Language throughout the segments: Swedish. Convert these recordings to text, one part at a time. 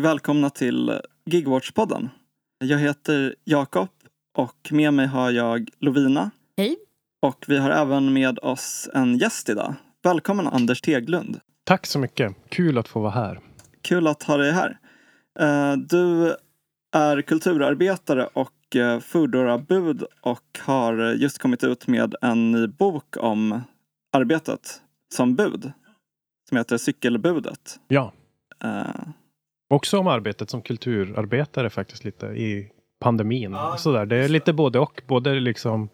välkomna till Gigwatch-podden. Jag heter Jakob och med mig har jag Lovina. Hej. Och vi har även med oss en gäst idag. Välkommen Anders Teglund. Tack så mycket. Kul att få vara här. Kul att ha dig här. Eh, du är kulturarbetare och eh, Foodora-bud och har just kommit ut med en ny bok om arbetet som bud. Som heter Cykelbudet. Ja. Också om arbetet som kulturarbetare faktiskt lite i pandemin. Ja. Sådär. Det är lite både och. Både liksom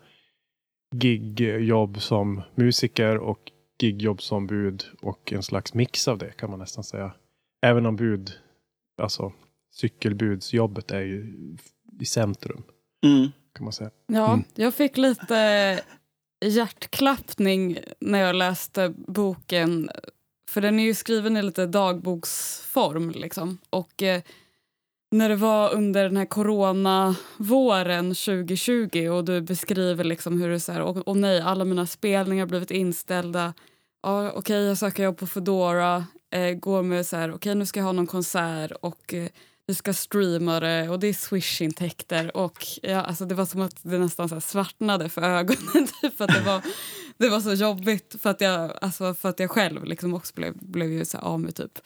gigjobb som musiker och gigjobb som bud och en slags mix av det kan man nästan säga. Även om bud, alltså cykelbudsjobbet är ju i centrum. Mm. Kan man säga. Ja, mm. jag fick lite hjärtklappning när jag läste boken. För den är ju skriven i lite dagboksform. Liksom. Och eh, när det var under den här coronavåren 2020 och du beskriver liksom hur det är så här, och, och nej, alla mina spelningar har blivit inställda. Ja, okej, okay, jag söker jobb på Foodora, eh, går med så här, okej, okay, nu ska jag ha någon konsert och eh, vi ska streama det och det är Swish-intäkter. Och ja, alltså det var som att det nästan så svartnade för ögonen. Typ, att det, var, det var så jobbigt för att jag, alltså för att jag själv liksom också blev, blev ju så av med typ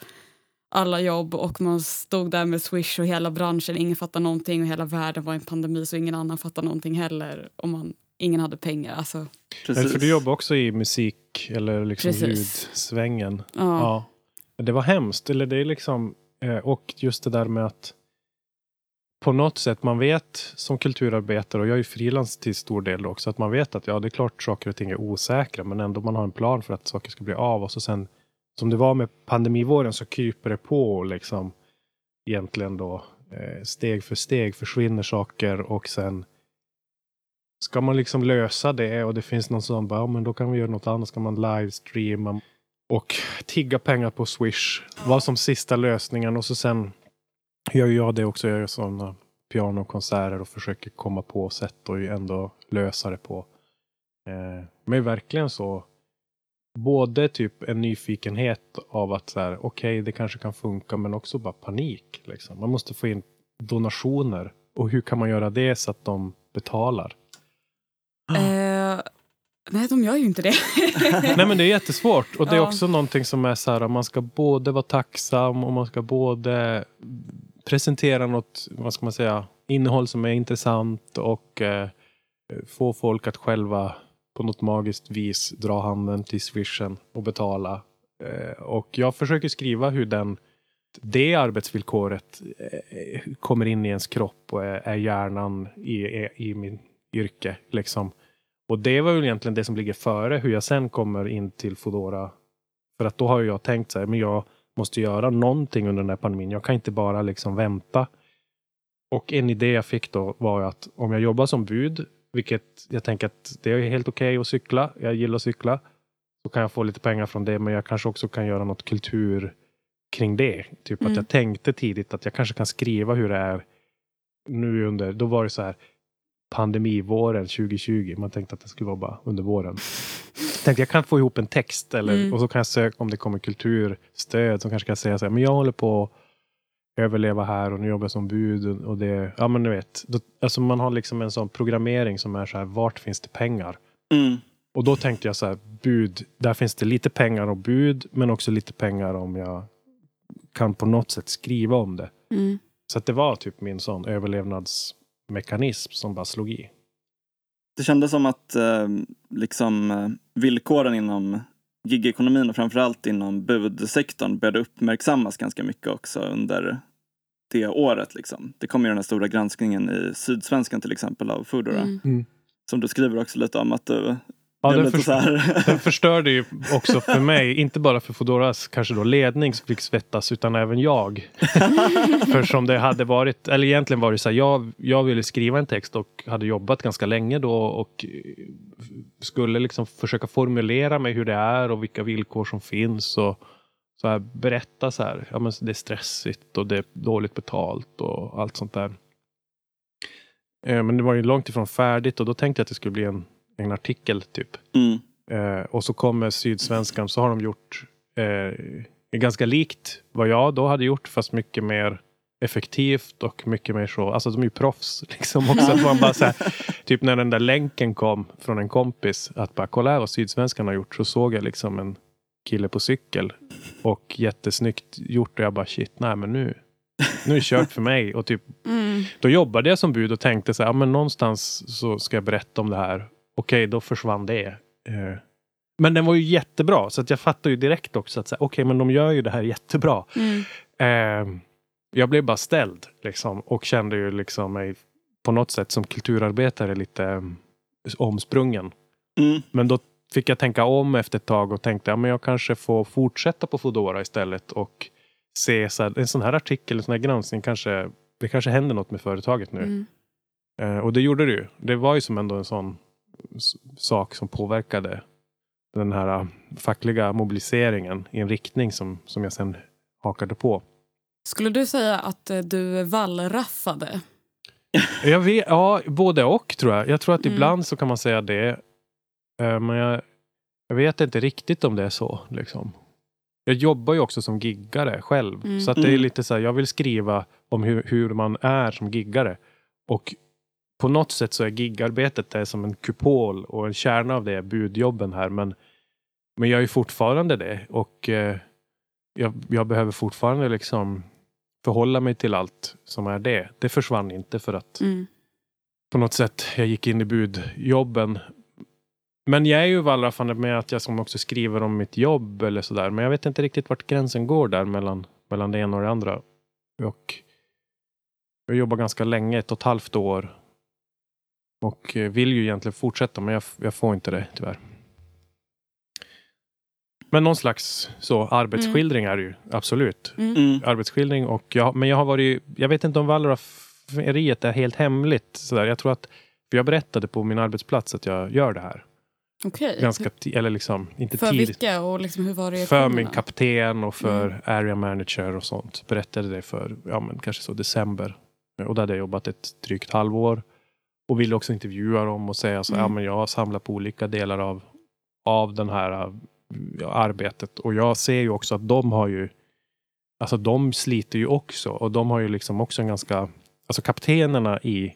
alla jobb och man stod där med Swish och hela branschen, ingen fattade någonting och hela världen var i en pandemi så ingen annan fattade någonting heller. Och man, ingen hade pengar. Alltså. Precis. För du jobbar också i musik eller liksom ljudsvängen. Ja. ja. Det var hemskt. Eller det är liksom Eh, och just det där med att på något sätt, man vet som kulturarbetare, och jag är ju frilans till stor del också, att man vet att ja, det är klart saker och ting är osäkra, men ändå man har en plan för att saker ska bli av. Och så sen, som det var med pandemivåren, så kryper det på liksom egentligen då eh, steg för steg försvinner saker och sen ska man liksom lösa det och det finns någon som bara, ja men då kan vi göra något annat, ska man livestreama och tigga pengar på Swish var som sista lösningen och så sen gör jag det också. Jag gör sådana pianokonserter och försöker komma på sätt och ändå lösa det på. Eh, men verkligen så. Både typ en nyfikenhet av att så här, okej, okay, det kanske kan funka, men också bara panik. Liksom. Man måste få in donationer. Och hur kan man göra det så att de betalar? Eh, Nej, de gör ju inte det. Nej, men det är jättesvårt. Och det är ja. också någonting som är så här, man ska både vara tacksam och man ska både presentera något, vad ska man säga, innehåll som är intressant och eh, få folk att själva på något magiskt vis dra handen till swishen och betala. Eh, och jag försöker skriva hur den det arbetsvillkoret eh, kommer in i ens kropp och är, är hjärnan i, i min yrke. Liksom. Och det var väl egentligen det som ligger före hur jag sen kommer in till Fodora. För att då har jag tänkt så här, men jag måste göra någonting under den här pandemin. Jag kan inte bara liksom vänta. Och en idé jag fick då var att om jag jobbar som bud, vilket jag tänker att det är helt okej okay att cykla. Jag gillar att cykla. Så kan jag få lite pengar från det, men jag kanske också kan göra något kultur kring det. Typ mm. att jag tänkte tidigt att jag kanske kan skriva hur det är nu under, då var det så här, pandemivåren 2020. Man tänkte att det skulle vara bara under våren. Jag tänkte jag kan få ihop en text eller, mm. och så kan jag söka om det kommer kulturstöd som kanske kan säga så här, men jag håller på att överleva här och nu jobbar jag som bud och det, ja men du vet. Då, alltså man har liksom en sån programmering som är så här, vart finns det pengar? Mm. Och då tänkte jag så här, bud, där finns det lite pengar och bud, men också lite pengar om jag kan på något sätt skriva om det. Mm. Så att det var typ min sån överlevnads mekanism som bara slog i. Det kändes som att eh, liksom, eh, villkoren inom gigekonomin och framförallt inom budsektorn började uppmärksammas ganska mycket också under det året. Liksom. Det kom ju den här stora granskningen i Sydsvenskan till exempel av Foodora. Mm. Mm. Som du skriver också lite om att du Ja, den, förstör, den förstörde ju också för mig, inte bara för Foodoras kanske då ledning som fick svettas utan även jag. för som det hade varit, eller egentligen var det så här, jag, jag ville skriva en text och hade jobbat ganska länge då och skulle liksom försöka formulera mig hur det är och vilka villkor som finns och så här, berätta så här, ja men det är stressigt och det är dåligt betalt och allt sånt där. Eh, men det var ju långt ifrån färdigt och då tänkte jag att det skulle bli en en artikel typ. Mm. Eh, och så kommer Sydsvenskan så har de gjort eh, ganska likt vad jag då hade gjort fast mycket mer effektivt och mycket mer så, alltså de är ju proffs liksom också. Att man bara så här, typ när den där länken kom från en kompis att bara kolla här vad Sydsvenskan har gjort så såg jag liksom en kille på cykel och jättesnyggt gjort och jag bara shit, nej men nu, nu är det kört för mig och typ Mm. då jobbade jag som bud och tänkte så här, ja, men någonstans så ska jag berätta om det här. Okej, då försvann det. Eh, Men den var ju jättebra så att jag fattar ju direkt också att okej, men de gör ju det här jättebra. Mm. Eh, jag blev bara ställd liksom och kände ju liksom mig på något sätt som kulturarbetare lite eh, omsprungen. Mm. Men då fick jag tänka om efter ett tag och tänkte att jag kanske får fortsätta på Foodora istället och se så här, en sån här artikel, en sån här granskning kanske det kanske händer något med företaget nu. Mm. Eh, och det gjorde det ju. Det var ju som ändå en sån sak som påverkade den här eh, fackliga mobiliseringen i en riktning som, som jag sen hakade på. Skulle du säga att eh, du wallraffade? Jag vet, ja, både och tror jag. Jag tror att Mm. ibland så kan man säga det. Eh, Men jag, jag vet inte riktigt om det är så. Liksom. Jag jobbar ju också som giggare själv. Mm. Så att det är Mm. lite så här, jag vill skriva om hur, hur man är som giggare. Och på något sätt så är giggarbetet det är som en kupol och en kärna av det är budjobben här. Men, men jag är fortfarande det. Och eh, jag, jag behöver fortfarande liksom förhålla mig till allt som är det. Det försvann inte för att Mm. på något sätt jag gick in i budjobben. Men jag är ju wallraffande med att jag som också skriver om mitt jobb eller sådär. Men jag vet inte riktigt vart gränsen går där mellan, mellan det ena och det andra. Och jag jobbar ganska länge, ett och ett halvt år. Och eh, vill ju egentligen fortsätta men jag, jag får inte det tyvärr. Men någon slags så arbetsskildring är det ju, absolut Mm. Mm. arbetsskildring. Och jag, men jag har varit, jag vet inte om wallrafferiet är helt hemligt. Sådär. Jag tror att, jag berättade på min arbetsplats att jag gör det här. Okej. Ganska eller liksom, inte För tidigt. vilka och liksom hur var För min kapten och för Mm. area manager och sånt. Berättade det för, ja men kanske så december. Och där hade jag jobbat ett drygt halvår. Och ville också intervjua dem och säga så, Mm. ja men jag har samlat på olika delar av, av den här ja, arbetet. Och jag ser ju också att de har ju, alltså de sliter ju också. Och de har ju liksom också en ganska, alltså kaptenerna i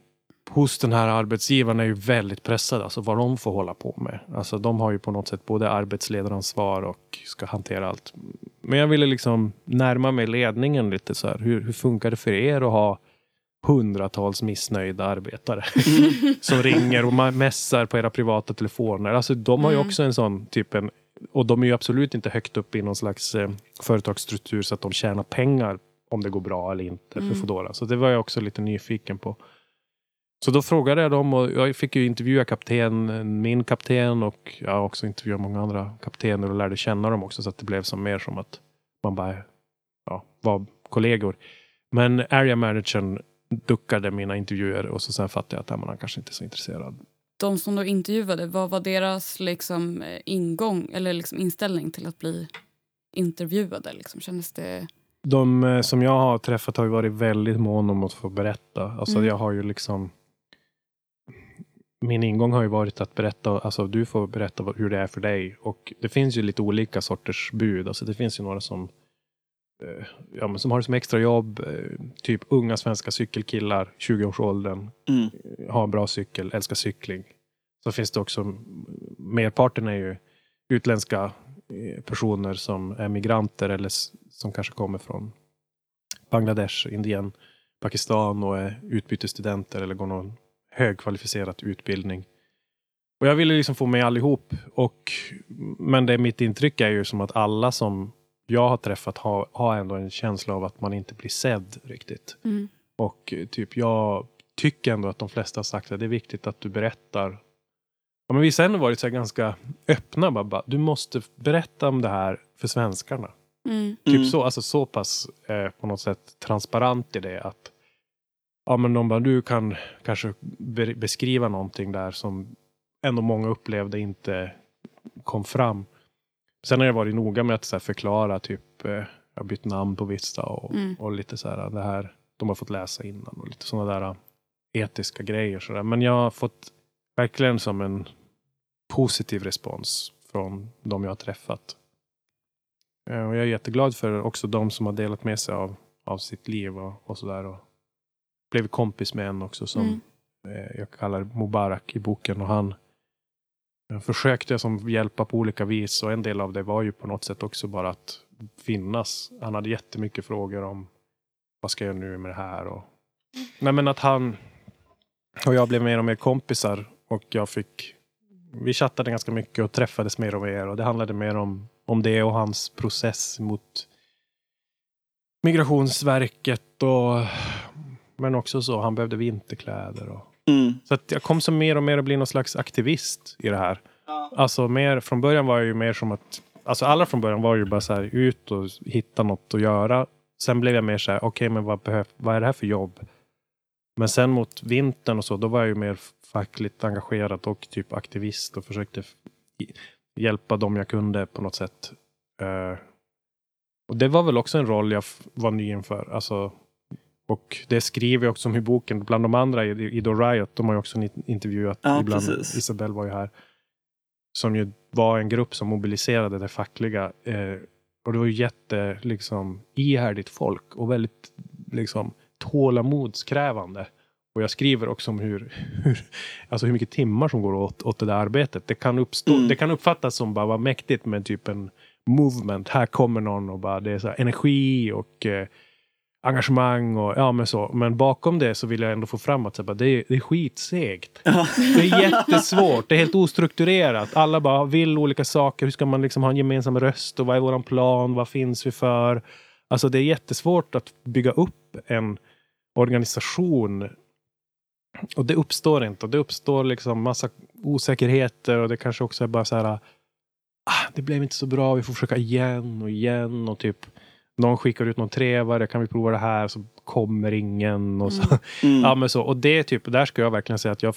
hos den här arbetsgivaren är ju väldigt pressade, alltså vad de får hålla på med. Alltså de har ju på något sätt både arbetsledaransvar och ska hantera allt. Men jag ville liksom närma mig ledningen lite så här. Hur, hur funkar det för er att ha hundratals missnöjda arbetare som ringer och mässar på era privata telefoner. Alltså de har ju Mm. också en sån typ en, och de är ju absolut inte högt upp i någon slags eh, företagsstruktur så att de tjänar pengar om det går bra eller inte Mm. för Foodora. Så det var jag också lite nyfiken på. Så då frågade jag dem och jag fick ju intervjua kapten, min kapten och jag har också intervjuat många andra kaptener och lärde känna dem också så att det blev som mer som att man bara ja, var kollegor. Men area managern duckade mina intervjuer och så sen fattade jag att ja, han kanske inte är så intresserad. De som du intervjuade, vad var deras liksom, eh, ingång eller liksom inställning till att bli intervjuade? Liksom? Kändes det... De eh, som jag har träffat har varit väldigt mån om att få berätta. Alltså Mm. jag har ju liksom min ingång har ju varit att berätta, alltså du får berätta hur det är för dig. Och det finns ju lite olika sorters bud. Alltså det finns ju några som, ja, men som har det som extrajobb. Eh, typ unga svenska cykelkillar, 20-årsåldern, Mm. har en bra cykel, älskar cykling. Så finns det också, merparten är ju utländska eh, personer som är migranter eller som kanske kommer från Bangladesh, Indien, Pakistan och är utbytesstudenter eller går någon högkvalificerad utbildning. Och jag ville liksom få med allihop. Och, men det mitt intryck är ju som att alla som jag har träffat har, har ändå en känsla av att man inte blir sedd riktigt. Mm. Och eh, typ jag tycker ändå att de flesta har sagt att det är viktigt att du berättar. Ja, men vissa har ändå varit så här ganska öppna. Bara, bara, du måste berätta om det här för svenskarna. Mm. Typ Mm. så, alltså så pass eh, på något sätt transparent i det att ja, men de bara, du kan kanske be beskriva någonting där som ändå många upplevde inte kom fram. Sen har jag varit noga med att så förklara, typ, eh, jag har bytt namn på vissa och, Mm. och lite så här, det här, de har fått läsa innan och lite sådana där eh, etiska grejer. Så där. Men jag har fått verkligen som en positiv respons från de jag har träffat. Eh, Och jag är jätteglad för också de som har delat med sig av, av sitt liv och, och sådär. Och blev kompis med en också som Mm. jag kallar Mubarak i boken. Och han försökte som hjälpa på olika vis och en del av det var ju på något sätt också bara att finnas. Han hade jättemycket frågor om vad ska jag nu med det här? Och, nej men att han och jag blev mer och mer kompisar och jag fick vi chattade ganska mycket och träffades mer och mer och det handlade mer om, om det och hans process mot Migrationsverket och men också så, han behövde vinterkläder. Och, Mm. så att jag kom som mer och mer att bli någon slags aktivist i det här. Alltså mer, från början var jag ju mer som att, alltså alla från början var ju bara så här ut och hitta något att göra. Sen blev jag mer så här, okej men vad, behöv, vad är det här för jobb? Men sen mot vintern och så, då var jag ju mer fackligt engagerad och typ aktivist och försökte hjälpa dem jag kunde på något sätt. Eh, och det var väl också en roll jag var ny inför. Alltså, och det skriver jag också om i boken. Bland de andra i, i The Riot, de har ju också intervjuat Ja, ibland. precis. Isabelle var ju här. Som ju var en grupp som mobiliserade det fackliga. Eh, och det var ju jätte, liksom, ihärdigt folk och väldigt liksom, tålamodskrävande. Och jag skriver också om hur, hur, alltså hur mycket timmar som går åt, åt det där arbetet. Det kan, uppstå, Mm. det kan uppfattas som bara vad mäktigt med typ en movement. Här kommer någon och bara det är så energi och eh, engagemang och ja men så. Men bakom det så vill jag ändå få fram att så det, är, det är skitsegt. Det är jättesvårt. Det är helt ostrukturerat. Alla bara vill olika saker. Hur ska man liksom ha en gemensam röst och vad är våran plan? Vad finns vi för? Alltså det är jättesvårt att bygga upp en organisation. Och det uppstår inte. Och det uppstår liksom massa osäkerheter och det kanske också är bara så här. Ah, det blev inte så bra. Vi får försöka igen och igen och typ någon skickar ut någon trevare. Kan vi prova det här? Så kommer ingen och så. Mm. Ja, men så. Och det typ, där ska jag verkligen säga att jag,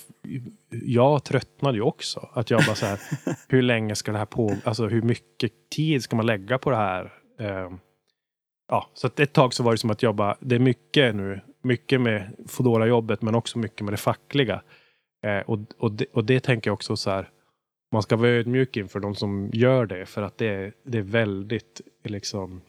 jag tröttnade ju också. Att jag bara så här, hur länge ska det här på, alltså hur mycket tid ska man lägga på det här? Eh, ja, så att ett tag så var det som att jag bara, det är mycket nu, mycket med fodora jobbet men också mycket med det fackliga. Eh, och, och, det, och det tänker jag också så här, man ska vara ödmjuk inför de som gör det för att det är, det är väldigt liksom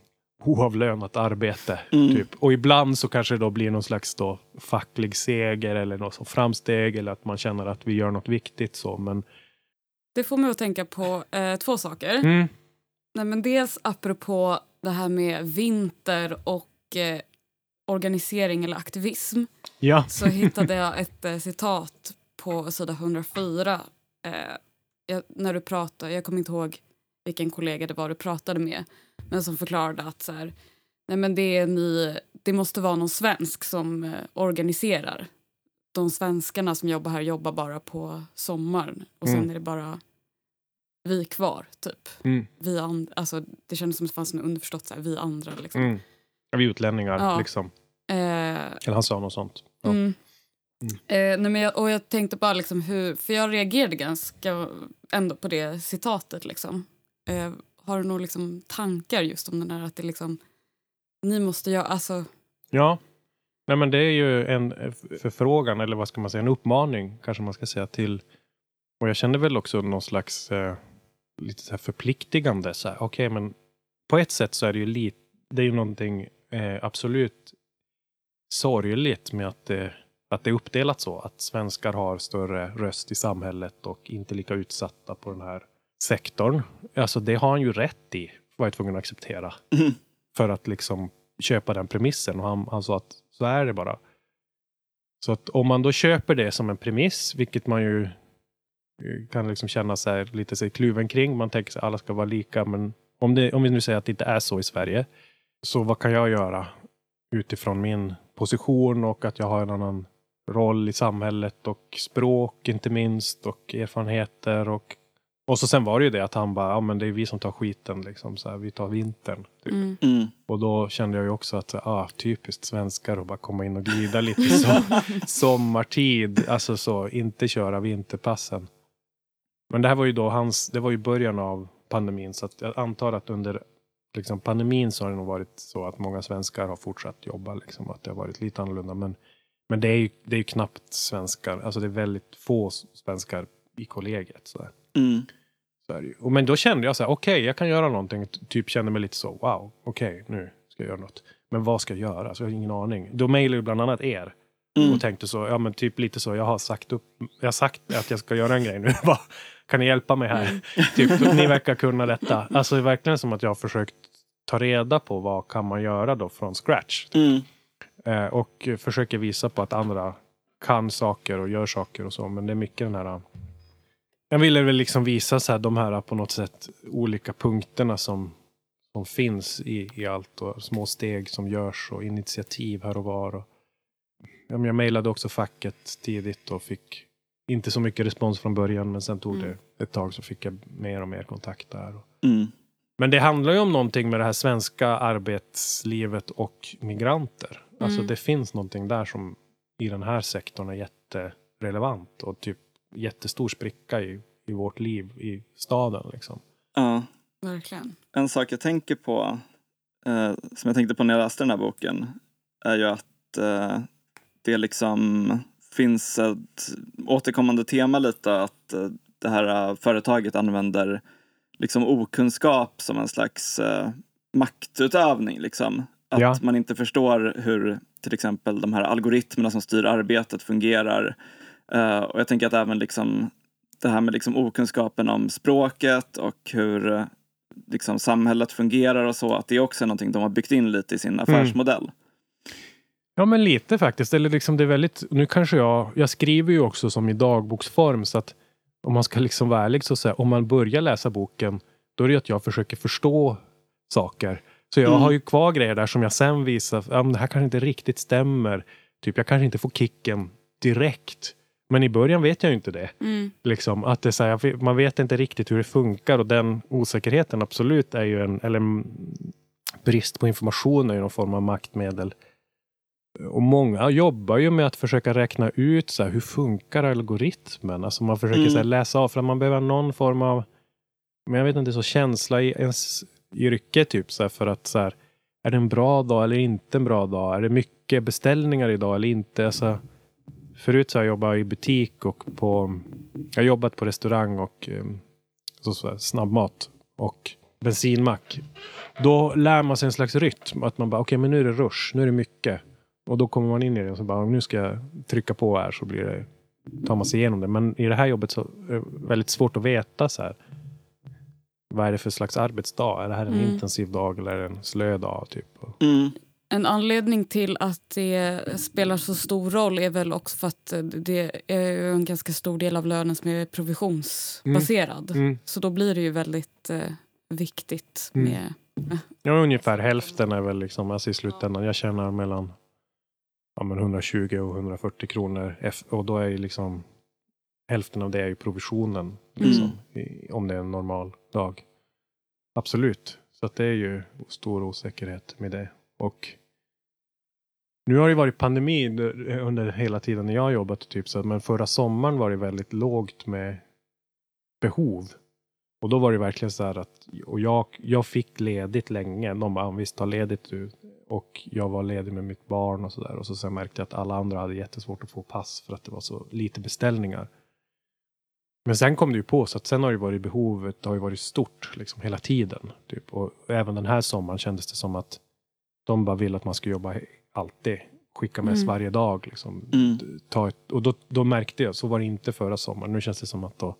oavlönat arbete. Mm. Typ. Och ibland så kanske det då blir någon slags då facklig seger eller något som framsteg eller att man känner att vi gör något viktigt. så. Men, Det får mig att tänka på eh, två saker. mm, Nej, men dels apropå det här med vinter och eh, organisering eller aktivism ja. så hittade jag ett eh, citat på sida 104. Eh, jag, när du pratade, jag kommer inte ihåg vilken kollega det var du pratade med men som förklarade att så här, nej men det, är ni, det måste vara någon svensk som eh, organiserar. De svenskarna som jobbar här jobbar bara på sommaren och sen Mm. är det bara vi kvar, typ. Mm, Vi and, alltså, det kändes som att det fanns en underförstått så här, vi andra. Liksom. mm. Vi utlänningar Ja. liksom. Eh, Eller han sa något sånt. Ja. Mm. Eh, nej men jag, och jag tänkte bara liksom hur, för jag reagerade ganska ändå på det citatet liksom. Eh, har du några liksom tankar just om den där att det liksom, ni måste göra, alltså, Ja. Nej men det är ju en förfrågan eller vad ska man säga, en uppmaning kanske man ska säga till. Och jag kände väl också någon slags eh, lite så här förpliktigande. Så här, Okej men på ett sätt så är det ju lite, det är ju någonting eh, absolut sorgligt med att det, att det är uppdelat så. Att svenskar har större röst i samhället och inte lika utsatta på den här sektorn. Alltså det har han ju rätt i, var jag tvungen att acceptera Mm. för att liksom köpa den premissen. Och han, han sa att så är det bara. Så att om man då köper det som en premiss, vilket man ju eh, kan liksom känna sig lite sig kluven kring. Man tänker att alla ska vara lika, men om, det, om vi nu säger att det inte är så i Sverige, så vad kan jag göra utifrån min position och att jag har en annan roll i samhället och språk inte minst och erfarenheter och och så sen var det ju det att han bara, ja men det är vi som tar skiten liksom, så här, vi tar vintern. Typ. mm. Mm. Och då kände jag ju också att, ah, typiskt svenskar att bara komma in och glida lite så, sommartid, alltså så, inte köra vinterpassen. Men det här var ju då hans, det var ju början av pandemin, så att jag antar att under liksom, pandemin så har det nog varit så att många svenskar har fortsatt jobba, liksom, att det har varit lite annorlunda. Men, men det, är ju, det är ju knappt svenskar, alltså det är väldigt få svenskar i kollegiet. Så där. Mm. Ju. Och Men då kände jag så här, okej, jag kan göra någonting. Typ kände mig lite så, wow, okej, nu ska jag göra något. men vad ska jag göra? Så jag har ingen aning. Då mejlade jag bland annat er Mm. och tänkte så, ja men typ lite så, jag har sagt upp, jag har sagt att jag ska göra en grej nu. Kan ni hjälpa mig här? typ, ni verkar kunna detta. Alltså det är verkligen som att jag har försökt ta reda på vad kan man göra då från scratch. Mm. Eh, och försöker visa på att andra kan saker och gör saker och så. Men det är mycket den här... Jag ville väl liksom visa så här, de här på något sätt olika punkterna som, som finns i, i allt och små steg som görs och initiativ här och var. Och, ja, jag mejlade också facket tidigt och fick inte så mycket respons från början men sen tog Mm. det ett tag så fick jag mer och mer kontakt där. Mm. Men det handlar ju om någonting med det här svenska arbetslivet och migranter. Alltså Mm. det finns någonting där som i den här sektorn är jätterelevant och typ jättestor spricka i, i vårt liv i staden. Liksom. Ja. Verkligen. En sak jag tänker på, eh, som jag tänkte på när jag läste den här boken, är ju att eh, det liksom finns ett återkommande tema lite att eh, det här eh, företaget använder liksom okunskap som en slags eh, maktutövning. Liksom. Att Ja. man inte förstår hur till exempel de här algoritmerna som styr arbetet fungerar. Eh, och jag tänker att även liksom det här med liksom okunskapen om språket och hur eh, liksom samhället fungerar och så, att det också är någonting de har byggt in lite i sin affärsmodell. Ja men lite faktiskt. Eller liksom det är väldigt, nu kanske jag, jag skriver ju också som i dagboksform så att om man ska liksom vara ärlig så säga, om man börjar läsa boken då är det ju att jag försöker förstå saker. Så jag Mm. har ju kvar grejer där som jag sen visar, ja, men det här kanske inte riktigt stämmer. Typ jag kanske inte får kicken direkt. Men i början vet jag ju inte det. Mm. Liksom, att det så här, man vet inte riktigt hur det funkar och den osäkerheten absolut är ju en, eller mm, brist på information är ju någon form av maktmedel. Och många jobbar ju med att försöka räkna ut så här, hur funkar algoritmen? Alltså man försöker Mm. så här, läsa av för att man behöver någon form av, men jag vet inte, så känsla i ens yrke typ så här, för att så här, är det en bra dag eller inte en bra dag? Är det mycket beställningar idag eller inte? Alltså, förut så har jag jobbat i butik och på, jag har jobbat på restaurang och eh, så, så här, snabbmat och bensinmack. Då lär man sig en slags rytm. Att man bara, okej men nu är det rush, nu är det mycket. Och då kommer man in i det och så bara, nu ska jag trycka på här så blir det, tar man sig igenom det. Men i det här jobbet så är det väldigt svårt att veta så här. Vad är det för slags arbetsdag? Är det här en Mm. intensiv dag eller en slö dag? Typ? Mm. En anledning till att det spelar så stor roll är väl också för att det är en ganska stor del av lönen som är provisionsbaserad. Mm. Så då blir det ju väldigt eh, viktigt Mm. med... Ja, ungefär hälften är väl liksom, alltså i slutändan. Jag tjänar mellan ja, men 120 och 140 kronor. Och då är ju liksom hälften av det är ju provisionen. Liksom, i, om det är en normal dag. Absolut. Så att det är ju stor osäkerhet med det. Och nu har det varit pandemi under hela tiden när jag har jobbat. Typ, så, men förra sommaren var det väldigt lågt med behov. Och då var det verkligen så här att, och jag, jag fick ledigt länge. De bara, visst ta ledigt du. Och jag var ledig med mitt barn och sådär. Och så sen märkte jag att alla andra hade jättesvårt att få pass för att det var så lite beställningar. Men sen kom det ju på så att sen har det varit behovet, det har ju varit stort liksom hela tiden. Typ. Och även den här sommaren kändes det som att de bara ville att man ska jobba alltid. Skicka med Mm. varje dag. Liksom. Mm. Ta ett, och då, då märkte jag, så var det inte förra sommaren. Nu känns det som att då,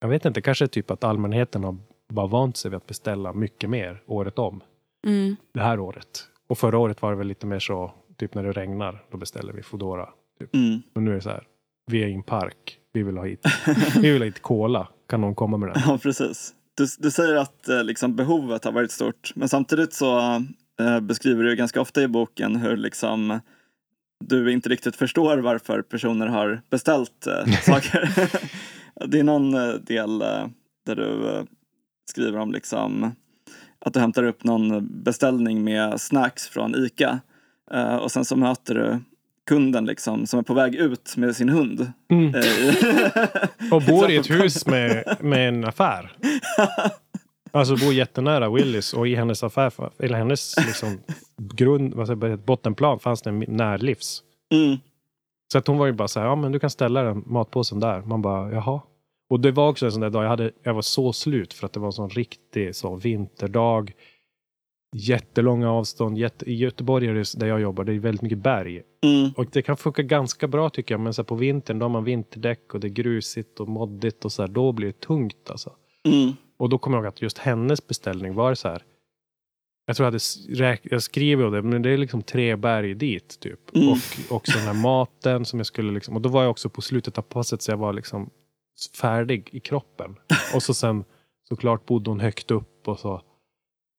jag vet inte, kanske typ att allmänheten har bara vant sig vid att beställa mycket mer året om. Mm. Det här året. Och förra året var det väl lite mer så, typ när det regnar, då beställer vi Foodora. Mm. Men nu är det så här, vi är i en park, vi vill ha hit, vi vill ha hit cola. Kan någon komma med den? Ja, precis. Du, du säger att eh, liksom, behovet har varit stort, men samtidigt så beskriver du ganska ofta i boken hur liksom, du inte riktigt förstår varför personer har beställt eh, saker. det är någon eh, del eh, där du eh, skriver om liksom, att du hämtar upp någon beställning med snacks från ICA eh, och sen så möter du kunden liksom, som är på väg ut med sin hund. Mm. Eh, Och bor i ett hus med, med en affär. Alltså bor jättenära Willys och i hennes affär, eller hennes liksom grund, vad säger, jag, bottenplan fanns det en närlivs. mm, Så att hon var ju bara så här, ja men du kan ställa den matpåsen där. Man bara, jaha. Och det var också en sån där dag, jag, hade, jag var så slut för att det var en sån riktig så vinterdag. jättelånga avstånd. Jätte, I Göteborg där jag jobbar, det är väldigt mycket berg. Mm. Och det kan funka ganska bra tycker jag. Men så här, på vintern, då har man vinterdäck och det är grusigt och moddigt och så här, då blir det tungt alltså. Mm. Och då kommer jag ihåg att just hennes beställning var så här. Jag tror jag hade jag skriver det, men det är liksom tre berg dit typ. Mm. Och också den här maten som jag skulle liksom, och då var jag också på slutet av passet så jag var liksom färdig i kroppen. Och så sen såklart bodde hon högt upp och så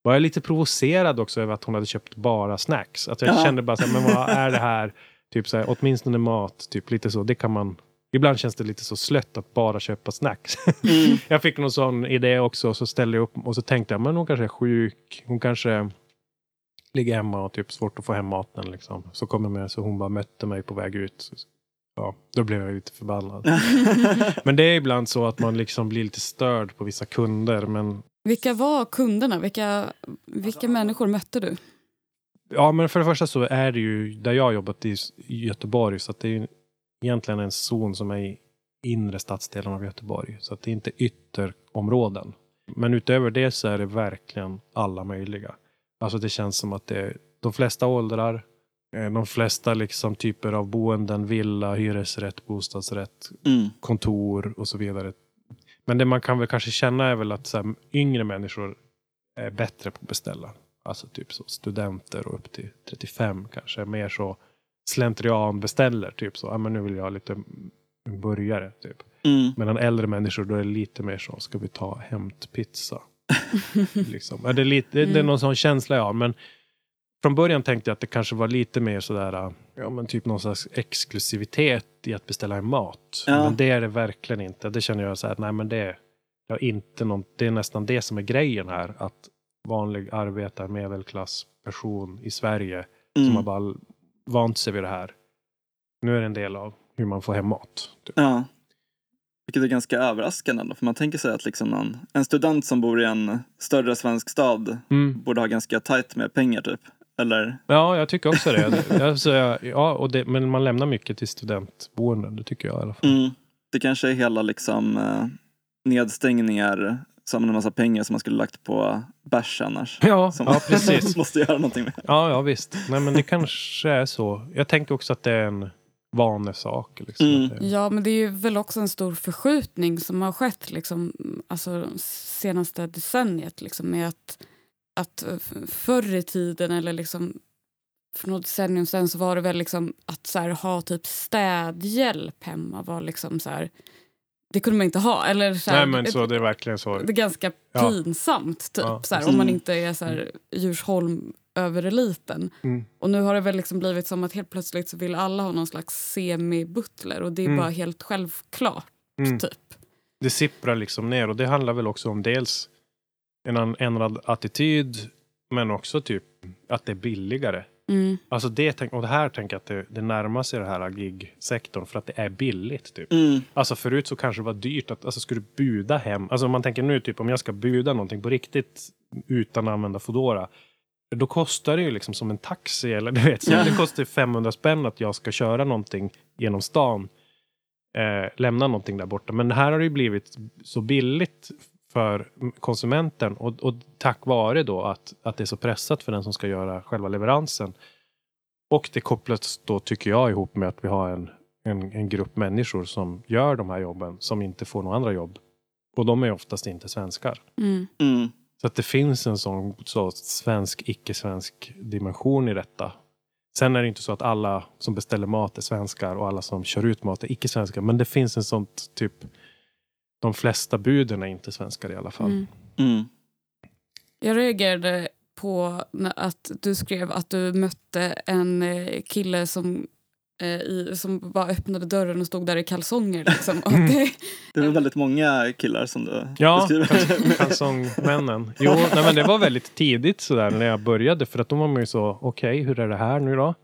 var jag lite provocerad också över att hon hade köpt bara snacks. Att jag Ja. kände bara så här, men vad är det här? Typ så här, åtminstone mat, typ lite så. Det kan man Ibland känns det lite så slött att bara köpa snacks. Mm. jag fick någon sån idé också, så ställde jag upp och så tänkte jag, men hon kanske är sjuk. Hon kanske ligger hemma och typ svårt att få hem maten. Liksom. Så kom jag med, så hon bara mötte mig på väg ut. Ja, då blev jag lite förbannad. men det är ibland så att man liksom blir lite störd på vissa kunder. Men Vilka var kunderna? Vilka, vilka människor mötte du? Ja, men för det första så är det ju där jag jobbat i i Göteborg, så att det är ju egentligen en zon som är i inre stadsdelen av Göteborg. Så att det är inte ytterområden. Men utöver det så är det verkligen alla möjliga. Alltså det känns som att det är de flesta åldrar, eh, de flesta liksom typer av boenden, villa, hyresrätt, bostadsrätt, Mm. kontor och så vidare. Men det man kan väl kanske känna är väl att så här, yngre människor är bättre på att beställa. Alltså typ så studenter och upp till 35 kanske. Mer så slentrian beställer. Typ så, ja men nu vill jag ha lite burgare. Typ. Mm. Medan äldre människor då är det lite mer så, ska vi ta hämtpizza? liksom. ja, det, är lite, det är Mm. någon sån känsla jag har. Men från början tänkte jag att det kanske var lite mer sådär, ja men typ någon slags exklusivitet i att beställa en mat. Ja. Men det är det verkligen inte. Det känner jag så här, nej men det, det, har inte någon, det är nästan det som är grejen här. Att vanlig arbetar medelklassperson i Sverige som har Mm. bara vant sig vid det här. Nu är det en del av hur man får hem mat. Typ. Ja. Vilket är ganska överraskande ändå, för man tänker sig att liksom någon, en student som bor i en större svensk stad Mm. borde ha ganska tajt med pengar typ. Eller? Ja, jag tycker också det. alltså, ja, och det. Men man lämnar mycket till studentboenden, det tycker jag i alla fall. Mm. Det kanske är hela liksom eh, nedstängningar som en massa pengar som man skulle lagt på bärs annars. Ja, Som ja, precis. måste göra någonting med. Ja, ja, visst. Nej, men det kanske är så. Jag tänker också att det är en vanesak. Liksom. Mm. Ja, men det är ju väl också en stor förskjutning som har skett liksom, alltså, senaste decenniet. Liksom, med att, att eh, förr i tiden, eller liksom, för något decennium sen, så var det väl liksom att så här, ha typ städhjälp hemma var liksom så här, det kunde man inte ha. Eller så här, Nej, men så, ett- det är verkligen så. det är ganska Ja. pinsamt typ, Ja. så här, om man Mm. inte är så här, Djursholm över eliten. Mm. Och nu har det väl liksom blivit som att helt plötsligt så vill alla ha någon slags semi-butler och det är Mm. bara helt självklart Mm. typ. Det sipprar liksom ner och det handlar väl också om dels en ändrad attityd men också typ att det är billigare. Mm. Alltså det, och det här tänker jag att det, det närmar sig det här gig-sektorn för att det är billigt. Typ. Mm. Alltså förut så kanske det var dyrt att, alltså du buda hem, alltså om man tänker nu typ om jag ska buda någonting på riktigt utan att använda Foodora. Då kostar det ju liksom som en taxi eller du vet, så Ja. det kostar 500 spänn att jag ska köra någonting genom stan. Eh, lämna någonting där borta. Men här har det ju blivit så billigt för konsumenten och, och tack vare då att, att det är så pressat för den som ska göra själva leveransen. Och det kopplas då, tycker jag, ihop med att vi har en, en, en grupp människor som gör de här jobben som inte får några andra jobb. Och de är oftast inte svenskar. Mm. Mm. Så att det finns en sån så svensk, icke-svensk dimension i detta. Sen är det inte så att alla som beställer mat är svenskar och alla som kör ut mat är icke-svenskar. Men det finns en sånt typ, de flesta buden är inte svenskar i alla fall. Mm. Mm. Jag reagerade på att du skrev att du mötte en eh, kille som, eh, i, som bara öppnade dörren och stod där i kalsonger. Liksom. Det, Det väl väldigt många killar som du Ja, beskriver. kalsongmännen. Jo, nej, men det var väldigt tidigt sådär när jag började. För att då var man ju så, okej, hur är det här nu då?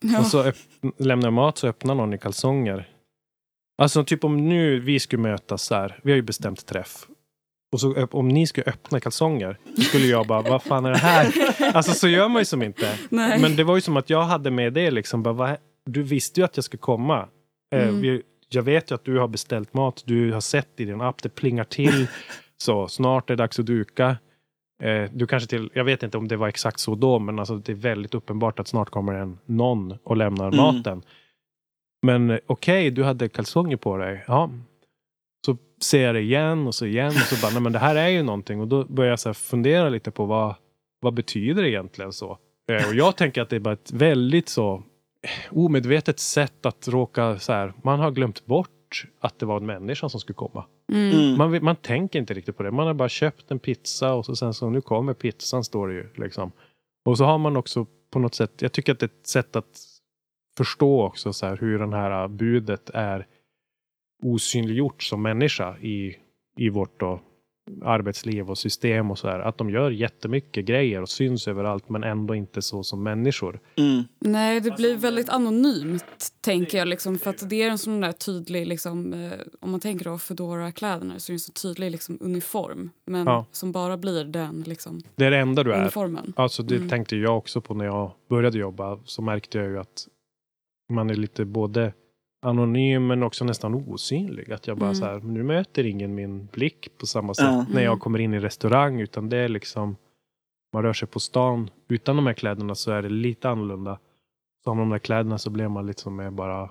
ja. Och så lämnar jag mat så öppnar någon i kalsonger. Alltså typ om nu vi skulle mötas så här, vi har ju bestämt träff. Och så öpp- om ni skulle öppna kalsonger, då skulle jag bara, vad fan är det här? Alltså så gör man ju som inte. Nej. Men det var ju som att jag hade med det liksom, bara, vad, du visste ju att jag skulle komma. Eh, Mm. vi, jag vet ju att du har beställt mat, du har sett i din app, det plingar till. Så snart är det dags att duka. Eh, du kanske till, jag vet inte om det var exakt så då, men alltså det är väldigt uppenbart att snart kommer en någon och lämnar Mm. maten. Men eh, okej, du hade kalsonger på dig. Ja. Så ser jag det igen och så igen och så bara, nej men det här är ju någonting. Och då börjar jag så här fundera lite på vad, vad betyder det egentligen så? Eh, och jag tänker att det är bara ett väldigt så eh, omedvetet sätt att råka så här, man har glömt bort att det var en människa som skulle komma. Mm. Mm. Man, man tänker inte riktigt på det. Man har bara köpt en pizza och så sen så nu kommer pizzan står det ju. Liksom. Och så har man också på något sätt, jag tycker att det är ett sätt att förstå också så här, hur den här äh, budet är osynliggjort som människa i, i vårt då, arbetsliv och system och så här. Att de gör jättemycket grejer och syns överallt men ändå inte så som människor. Mm. Nej, det blir väldigt anonymt, tänker jag. Liksom, för att det är en sån där tydlig, liksom, eh, om man tänker då Foodora-kläderna så är det en så tydlig liksom, uniform. Men Ja. som bara blir den liksom, Det är det enda du är. uniformen. Alltså det Mm. tänkte jag också på när jag började jobba. Så märkte jag ju att man är lite både anonym men också nästan osynlig. Att jag bara Mm. så här, nu möter ingen min blick på samma sätt Ja. när jag Mm. kommer in i restaurang. Utan det är liksom, man rör sig på stan utan de här kläderna så är det lite annorlunda. Så har man de där kläderna så blir man liksom mer bara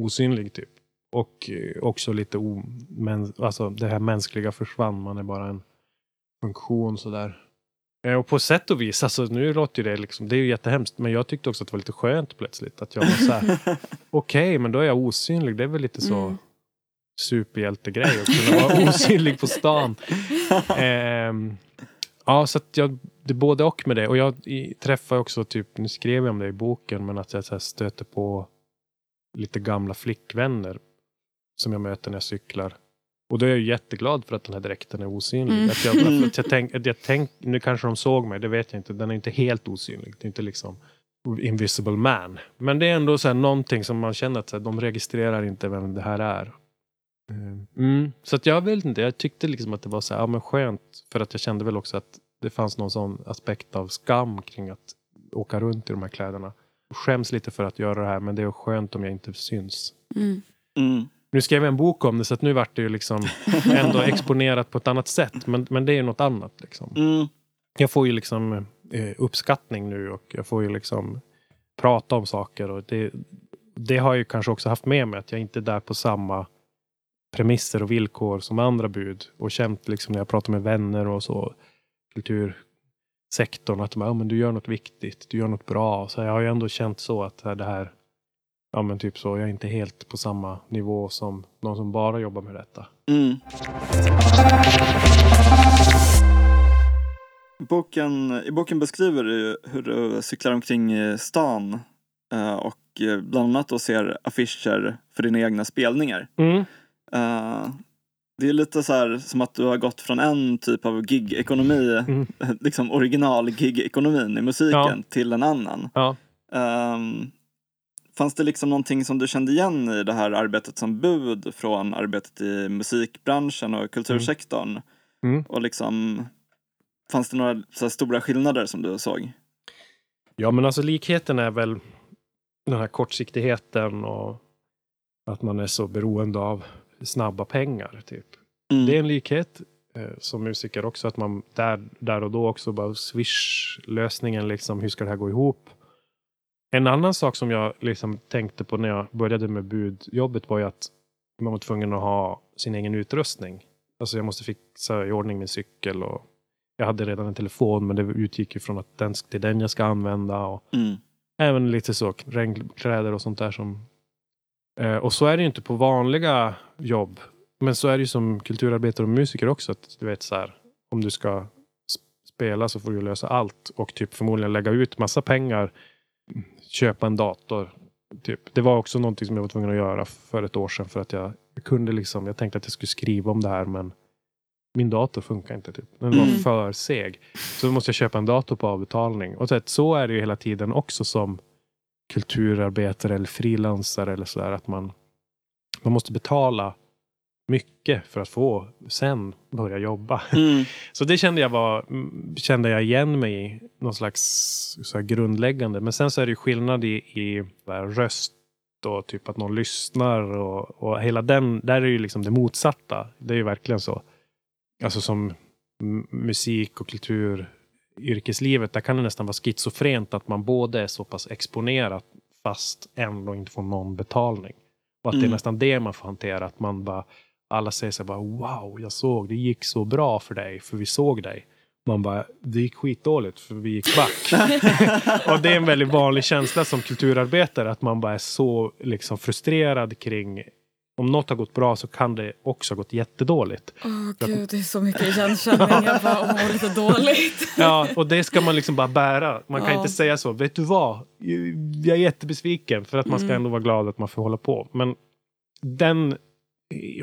osynlig typ. Och eh, också lite o, men, alltså det här mänskliga försvann. Man är bara en funktion sådär. Eh, Och på sätt och vis, alltså nu låter ju det liksom, det är ju jättehemskt, men jag tyckte också att det var lite skönt plötsligt. Att jag var så här, okej, men då är jag osynlig. Det är väl lite så Mm. superhjältegrej att kunna vara osynlig på stan. Ehm, ja, så att jag, det både och med det. Och jag i, träffar också, typ, nu skrev jag om det i boken, men att jag så stöter på lite gamla flickvänner som jag möter när jag cyklar. Och då är jag ju jätteglad för att den här dräkten är osynlig. Mm. Att jag, att jag tänk, att jag tänk, nu kanske de såg mig, det vet jag inte. Den är inte helt osynlig. Det är inte liksom invisible man. Men det är ändå så här någonting som man känner att så här, de registrerar inte vem det här är. Mm. Så att jag vet inte, jag tyckte liksom att det var så här, ja men skönt. För att jag kände väl också att det fanns någon sån aspekt av skam kring att åka runt i de här kläderna. Skäms lite för att göra det här, men det är skönt om jag inte syns. Mm. Mm. Nu skrev jag en bok om det, så att nu vart det ju liksom ändå exponerat på ett annat sätt. Men, men det är ju något annat. Liksom. Mm. Jag får ju liksom eh, uppskattning nu och jag får ju liksom prata om saker. Och det, det har jag ju kanske också haft med mig, att jag inte är där på samma premisser och villkor som andra bud. Och känt liksom när jag pratar med vänner och så, kultursektorn, att de ja, men du gör något viktigt, du gör något bra. Så jag har ju ändå känt så att det här, ja men typ så, jag är inte helt på samma nivå som någon som bara jobbar med detta. Mm. Boken, I boken beskriver du hur du cyklar omkring stan eh, och eh, bland annat då ser affischer för dina egna spelningar. Eh, Det är lite så här som att du har gått från en typ av gig-ekonomi, Mm. liksom original gig-ekonomin i musiken, Ja. till en annan. Ja. Ehm, fanns det liksom någonting som du kände igen i det här arbetet som bud från arbetet i musikbranschen och kultursektorn? Mm. Och liksom, fanns det några så stora skillnader som du såg? Ja, men alltså likheten är väl den här kortsiktigheten och att man är så beroende av snabba pengar. Typ. Mm. Det är en likhet eh, som musiker också, att man där, där och då också bara swish-lösningen, liksom, hur ska det här gå ihop? En annan sak som jag liksom tänkte på när jag började med budjobbet var ju att man var tvungen att ha sin egen utrustning. Alltså jag måste fixa i ordning min cykel och jag hade redan en telefon men det utgick ju från att den, det är den jag ska använda. Och Mm. Även lite så regnkläder och sånt där som... Eh, och så är det ju inte på vanliga jobb. Men så är det ju som kulturarbetare och musiker också. Att du vet så här, om du ska sp- spela så får du lösa allt. Och typ förmodligen lägga ut massa pengar. Köpa en dator. Typ. Det var också någonting som jag var tvungen att göra för ett år sedan. För att jag, jag kunde liksom, jag tänkte att jag skulle skriva om det här men min dator funkar inte. Typ. Den var Mm. för seg. Så då måste jag köpa en dator på avbetalning. Och så, så är det ju hela tiden också som kulturarbetare eller frilansare eller sådär. Att man, man måste betala mycket för att få sen börja jobba. Mm. Så det kände jag, var, mm, kände jag igen mig i. Någon slags så grundläggande. Men sen så är det ju skillnad i, i röst och typ att någon lyssnar. Och, och hela den, där är ju liksom det motsatta. Det är ju verkligen så. Alltså som musik och kulturyrkeslivet, där kan det nästan vara schizofrent att man både är så pass exponerad fast ändå inte får någon betalning. Och att det är Mm. nästan det man får hantera, att man bara alla säger så här bara wow, jag såg, det gick så bra för dig, för vi såg dig. Man bara, det gick skitdåligt för vi gick back. och det är en väldigt vanlig känsla som kulturarbetare, att man bara är så liksom frustrerad kring om något har gått bra så kan det också ha gått jättedådigt. Åh gud, det är så mycket igenkänning. Jag bara mår lite dåligt. Ja, och det ska man liksom bara bära. Man kan Ja. inte säga så. Vet du vad? Jag är jättebesviken för att man ska Mm. ändå vara glad att man får hålla på. Men den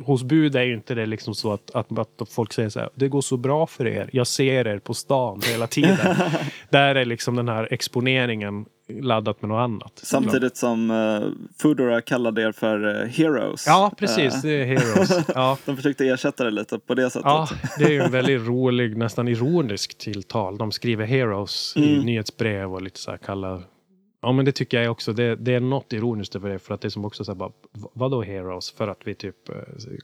hos bud är ju inte det liksom så att, att, att folk säger så här. Det går så bra för er. Jag ser er på stan hela tiden. Där är liksom den här exponeringen laddat med något annat. Samtidigt som uh, Foodora kallade er för eh, heroes. Ja, precis. Det är heroes. Ja. de försökte ersätta det lite på det sättet. Ja, det är ju en väldigt rolig, nästan ironisk tilltal. De skriver heroes i Mm. nyhetsbrev och lite så här kallar... Ja men det tycker jag också. Det, det är något ironiskt över det. För att det är som också så här bara, vadå heroes? För att vi typ eh,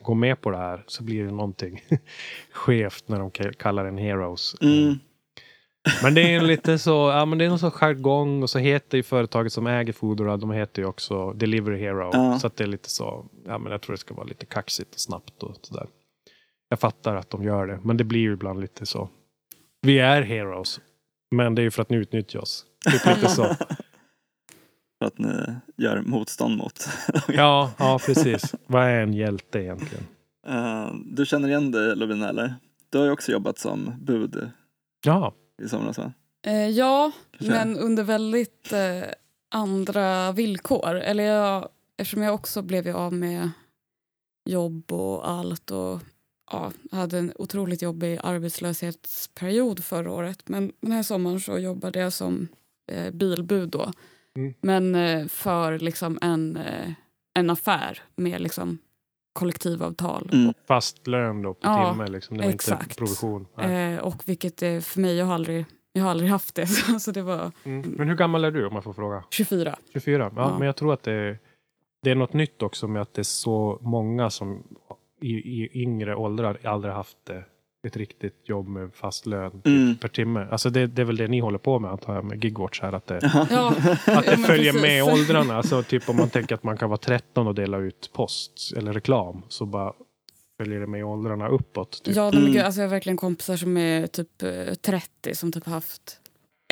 går med på det här så blir det någonting skevt när de ka- kallar en heroes. Mm. Men det är en lite så, ja men det är någon sån jargong och så heter ju företaget som äger Foodora, de heter ju också Delivery Hero. Ja. Så att det är lite så, ja men jag tror det ska vara lite kaxigt och snabbt och sådär. Jag fattar att de gör det, men det blir ju ibland lite så. Vi är heroes, men det är ju för att ni utnyttjar oss. Typ lite så. För att ni gör motstånd mot. Ja, ja precis. Vad är en hjälte egentligen? Eh, du känner igen dig Lovina eller? Du har ju också jobbat som bud Ja, i somras va? Eh, ja, Kanske. men under väldigt eh, andra villkor. Eller jag, eftersom jag också blev av med jobb och allt och ja, hade en otroligt jobbig arbetslöshetsperiod förra året. Men den här sommaren så jobbade jag som bilbud då. Mm. Men eh, för liksom en, eh, en affär med liksom kollektivavtal. Mm. fast lön då på Ja, timme liksom. Det var inte exakt. provision. Nej. Eh, och vilket eh, för mig, jag har aldrig, jag har aldrig haft det. Så, så det var Mm. Men hur gammal är du om man får fråga? 24. 24? Ja, Ja. men jag tror att det är, det är något nytt också med att det är så många som i, i yngre åldrar aldrig haft det, ett riktigt jobb med fast lön typ Mm. per timme. Alltså det, det är väl det ni håller på med antar jag med Gigwatch här. Att det, Ja, att det följer precis. med åldrarna. Alltså typ om man tänker att man kan vara 13 och dela ut post eller reklam så bara följer det med åldrarna uppåt. Typ. Ja, men Mm. gud, alltså jag har verkligen kompisar som är typ eh, 30 som typ haft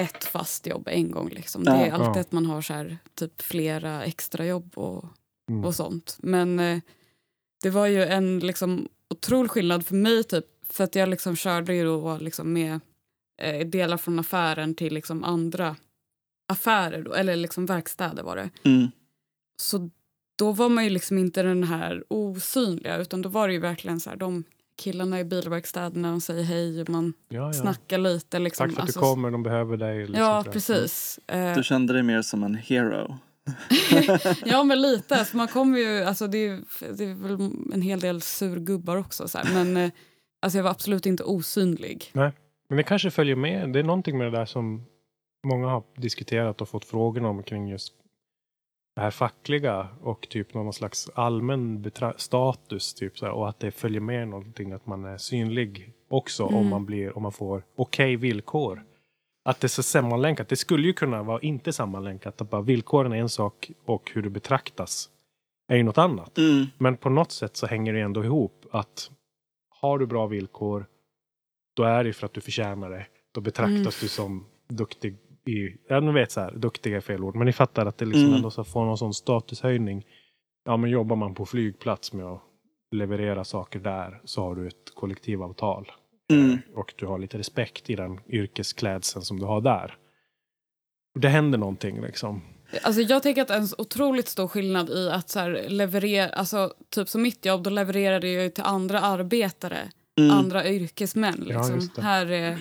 ett fast jobb en gång. Liksom. Det är alltid Ja. att man har så här, typ flera extrajobb och, Mm. och sånt. Men eh, det var ju en liksom, otrolig skillnad för mig typ, för att jag liksom körde ju då liksom med eh, delar från affären till liksom andra affärer, då, eller liksom verkstäder var det. Mm. Så då var man ju liksom inte den här osynliga utan då var det ju verkligen så här de killarna i bilverkstäderna de säger hej och man Ja, ja. snackar lite. Liksom. Tack för att Alltså, du kommer, de behöver dig. liksom Ja, precis. Eh, Du kände dig mer som en hero. ja, men lite. Alltså, man kommer ju, alltså, det, är, det är väl en hel del surgubbar också. Så här. Men eh, alltså, jag var absolut inte osynlig. Men det kanske följer med. Det är någonting med det där som många har diskuterat och fått frågor om kring just det här fackliga och typ någon slags allmän status typ så här, och att det följer med någonting att man är synlig också om Mm. man blir om man får okej villkor. Att det är så sammanlänkat. Det skulle ju kunna vara inte sammanlänkat. Att bara villkoren är en sak och hur du betraktas är ju något annat. Mm. Men på något sätt så hänger det ändå ihop att har du bra villkor då är det för att du förtjänar det. Då betraktas Mm. du som duktig i, ja ni vet så här, duktiga är fel ord, men ni fattar att det liksom Mm. ändå så får någon sån statushöjning. Ja men jobbar man på flygplats med att leverera saker där så har du ett kollektivavtal. Mm. Och du har lite respekt i den yrkesklädseln som du har där. Det händer någonting liksom. Alltså, jag tänker att en otroligt stor skillnad i att så här, leverera, alltså, typ som mitt jobb, då levererade jag ju till andra arbetare, Mm. andra yrkesmän. Ja, Liksom. det. här är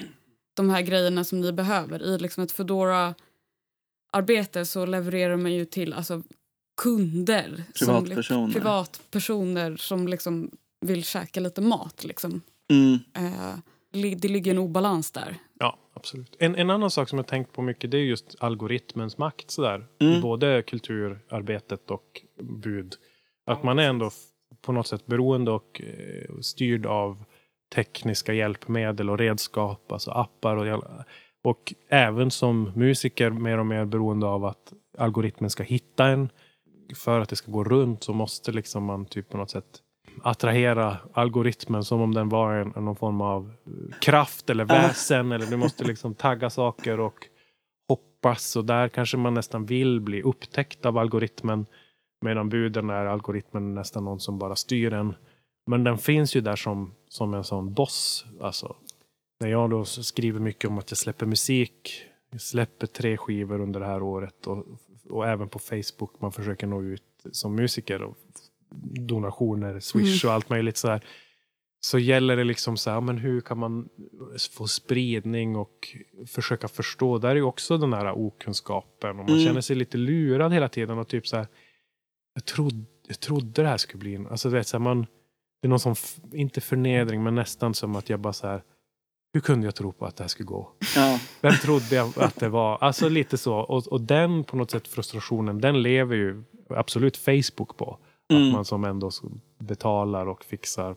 de här grejerna som ni behöver. I liksom ett Foodora-arbete så levererar man ju till alltså, kunder. som, Privatpersoner. privatpersoner som liksom vill käka lite mat. Liksom. Mm. Eh, det ligger en obalans där. Ja, absolut. En, en annan sak som jag tänkt på mycket det är just algoritmens makt sådär. Mm. I både kulturarbetet och bud. Att man är ändå på något sätt beroende och eh, styrd av tekniska hjälpmedel och redskap, alltså appar och, och även som musiker mer och mer beroende av att algoritmen ska hitta en. För att det ska gå runt så måste liksom man typ på något sätt attrahera algoritmen som om den var en, någon form av kraft eller väsen. Eller du måste liksom tagga saker och hoppas. Och där kanske man nästan vill bli upptäckt av algoritmen. Medan buden är algoritmen nästan någon som bara styr en. Men den finns ju där som, som en sån boss. Alltså, när jag då skriver mycket om att jag släpper musik. Jag släpper tre skivor under det här året. Och, och även på Facebook. Man försöker nå ut som musiker. Och donationer, Swish mm. och allt möjligt så här. Så gäller det liksom så här, men hur kan man få spridning och försöka förstå. Där är ju också den här okunskapen. Och man mm. känner sig lite lurad hela tiden. Och typ så här, jag, trodde, jag trodde det här skulle bli en... Alltså, vet, så här, man, det är någon sån, inte förnedring, men nästan som att jag bara så här, hur kunde jag tro på att det här skulle gå? Ja. Vem trodde jag att det var? Alltså lite så. Och, och den på något sätt frustrationen, den lever ju absolut Facebook på. Mm. Att man som ändå betalar och fixar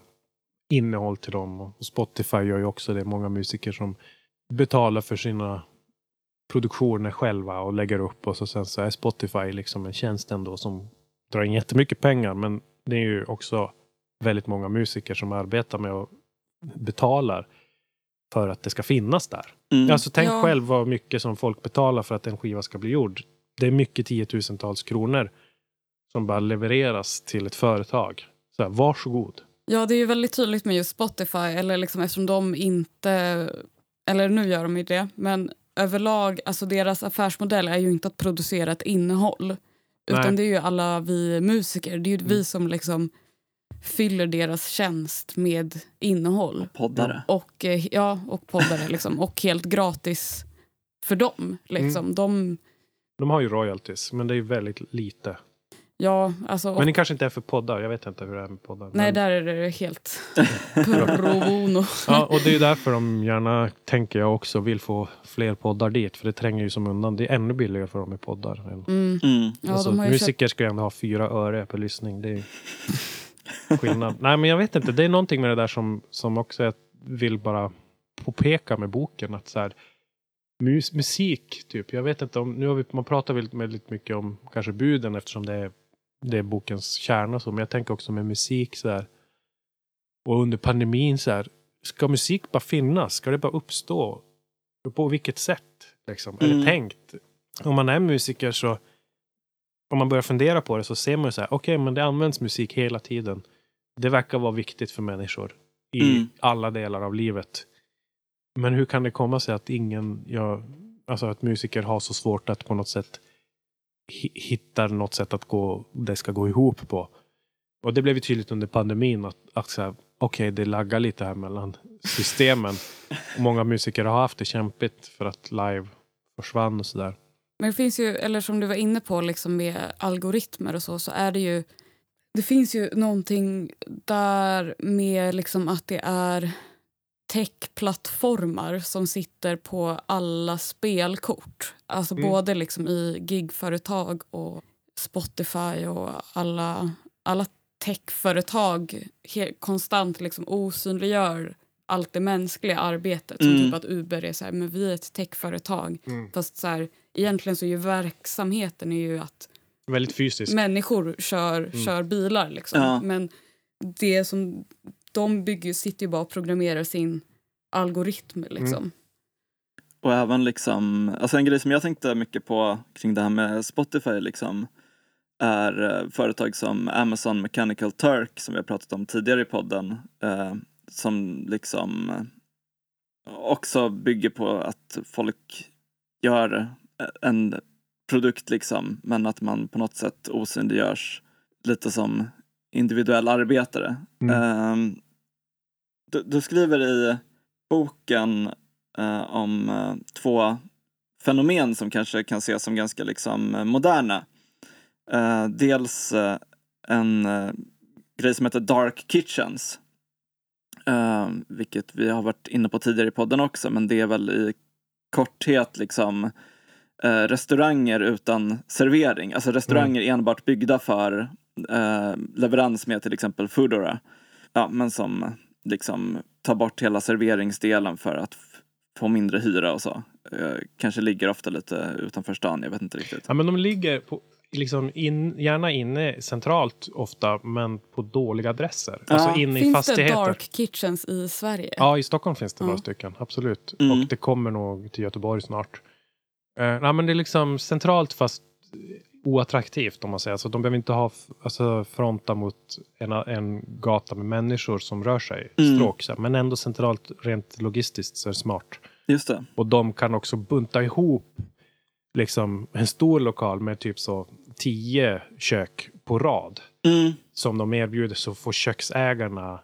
innehåll till dem. Och Spotify gör ju också det. Många musiker som betalar för sina produktioner själva och lägger upp och så sen så är Spotify liksom en tjänst ändå som drar in jättemycket pengar. Men det är ju också väldigt många musiker som arbetar med och betalar för att det ska finnas där. Mm. Alltså tänk ja. själv vad mycket som folk betalar för att en skiva ska bli gjord. Det är mycket tiotusentals kronor som bara levereras till ett företag. Så här, varsågod. Ja, det är ju väldigt tydligt med just Spotify, eller liksom eftersom de inte... Eller nu gör de ju det, men överlag, alltså deras affärsmodell är ju inte att producera ett innehåll. Utan Nej. det är ju alla vi musiker, det är ju mm. vi som liksom fyller deras tjänst med innehåll. Och poddare. Och, eh, ja, och poddare. liksom, och helt gratis för dem. Liksom. Mm. De, de har ju royalties, men det är väldigt lite. Ja, alltså, men det kanske inte är för poddar. Jag vet inte hur det är med poddar. Nej, men... där är det helt pro bono. ja, och det är därför de gärna, tänker jag också, vill få fler poddar dit. För det tränger ju som undan. Det är ännu billigare för dem med poddar. Mm. Mm. Alltså, ja, musiker köpt... ska ju ändå ha fyra öre per lyssning. Det är skillnad. Nej, men jag vet inte. Det är någonting med det där som, som också jag vill bara påpeka med boken. Att så här, mus musik, typ. Jag vet inte om, nu har vi, man pratar väldigt, väldigt mycket om kanske buden eftersom det är det är bokens kärna. Så. Men jag tänker också med musik så här. Och under pandemin så här. Ska musik bara finnas? Ska det bara uppstå? På vilket sätt? Liksom? Mm. Är det mm. tänkt? Om man är musiker så. Om man börjar fundera på det så ser man ju så här. Okej, okay, men det används musik hela tiden. Det verkar vara viktigt för människor. I mm. alla delar av livet. Men hur kan det komma sig att ingen, ja, alltså att musiker har så svårt att på något sätt hittar något sätt att gå, det ska gå ihop på. Och det blev ju tydligt under pandemin att, att okej, okay, det laggar lite här mellan systemen. och många musiker har haft det kämpigt för att live försvann och sådär. Men det finns ju, eller som du var inne på liksom med algoritmer och så, så är det ju det finns ju någonting där med liksom att det är techplattformar som sitter på alla spelkort. Alltså mm. både liksom i gigföretag och Spotify och alla, alla techföretag konstant liksom osynliggör allt det mänskliga arbetet. Som mm. typ att Uber är så här, men vi är ett techföretag. Mm. Fast så här, egentligen så är ju verksamheten är ju att Väldigt fysiskt. människor kör, mm. kör bilar. Liksom. Ja. Men det som de bygger, sitter ju bara och programmerar sin algoritm. Liksom. Mm. Och även liksom, alltså en grej som jag tänkte mycket på kring det här med Spotify liksom är eh, företag som Amazon Mechanical Turk som vi har pratat om tidigare i podden eh, som liksom också bygger på att folk gör en produkt liksom men att man på något sätt osynliggörs lite som individuell arbetare. Mm. Eh, du, du, skriver i boken eh, om eh, två fenomen som kanske kan ses som ganska liksom eh, moderna. Eh, dels eh, en grej som heter Dark Kitchens. vilket vi har varit inne på tidigare i podden också men det är väl i korthet liksom restauranger utan servering. Alltså restauranger mm. enbart byggda för leverans med till exempel Foodora. Ja, men som liksom ta bort hela serveringsdelen för att få mindre hyra och så. Eh, kanske ligger ofta lite utanför stan, jag vet inte riktigt. Ja, men de ligger på, liksom in, gärna inne centralt ofta, men på dåliga adresser. Ja. Alltså inne i Finns det fastigheter. dark kitchens i Sverige? Ja, i Stockholm finns det Ja. några stycken. Absolut. Mm. Och det kommer nog till Göteborg snart. Uh, nej, men det är liksom centralt fast oattraktivt om man säger. Alltså, de behöver inte ha alltså, fronta mot en, en gata med människor som rör sig. Mm. Stråk, så men ändå centralt rent logistiskt så är det smart. Just det. Och de kan också bunta ihop liksom en stor lokal med typ så tio kök på rad Mm. som de erbjuder så får köksägarna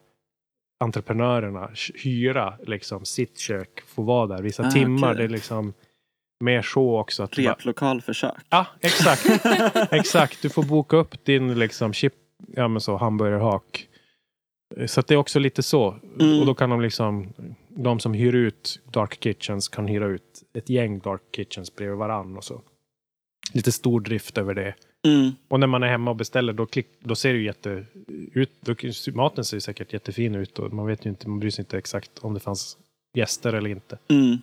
entreprenörerna hyra liksom sitt kök, få vara där vissa Ah, timmar. okej. Det är liksom mer så också. Att du bara, ja, exakt. exakt. Du får boka upp din liksom chip, ja men så hamburgerhak. Så det är också lite så. Mm. Och då kan de liksom, de som hyr ut Dark Kitchens kan hyra ut ett gäng Dark Kitchens bredvid varann och så. Lite stor drift över det. Mm. Och när man är hemma och beställer då, klick, då ser det ju jätte ut. Då, maten ser ju säkert jättefin ut och man vet ju inte, man bryr sig inte exakt om det fanns gäster eller inte. Mm.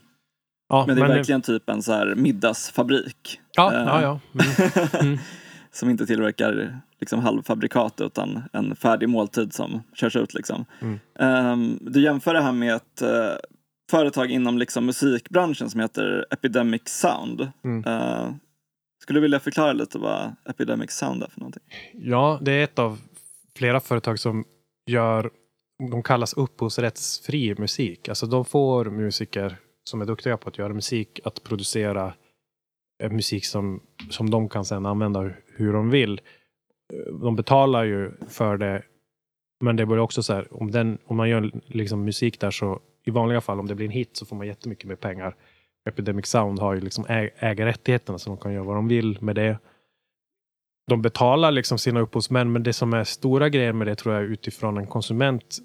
Ja, Men det är verkligen typ en så här middagsfabrik. Ja, eh, ja, ja. Mm. Mm. som inte tillverkar liksom halvfabrikat utan en färdig måltid som körs ut. Liksom. Mm. Ehm, du jämför det här med ett eh, företag inom liksom, musikbranschen som heter Epidemic Sound. Eh, skulle du vilja förklara lite vad Epidemic Sound är för någonting? Ja, det är ett av flera företag som gör, de kallas upphovsrättsfri musik. Alltså de får musiker som är duktiga på att göra musik att producera eh, musik som, som de kan sedan använda hur de vill. Eh, de betalar ju för det, men det blir också så här, om, den, om man gör liksom musik där så i vanliga fall om det blir en hit så får man jättemycket mer pengar. Epidemic Sound har ju liksom äger ägarrättigheterna så de kan göra vad de vill med det de betalar liksom sina upphovsmän, men det som är stora grejen med det tror jag utifrån en konsuments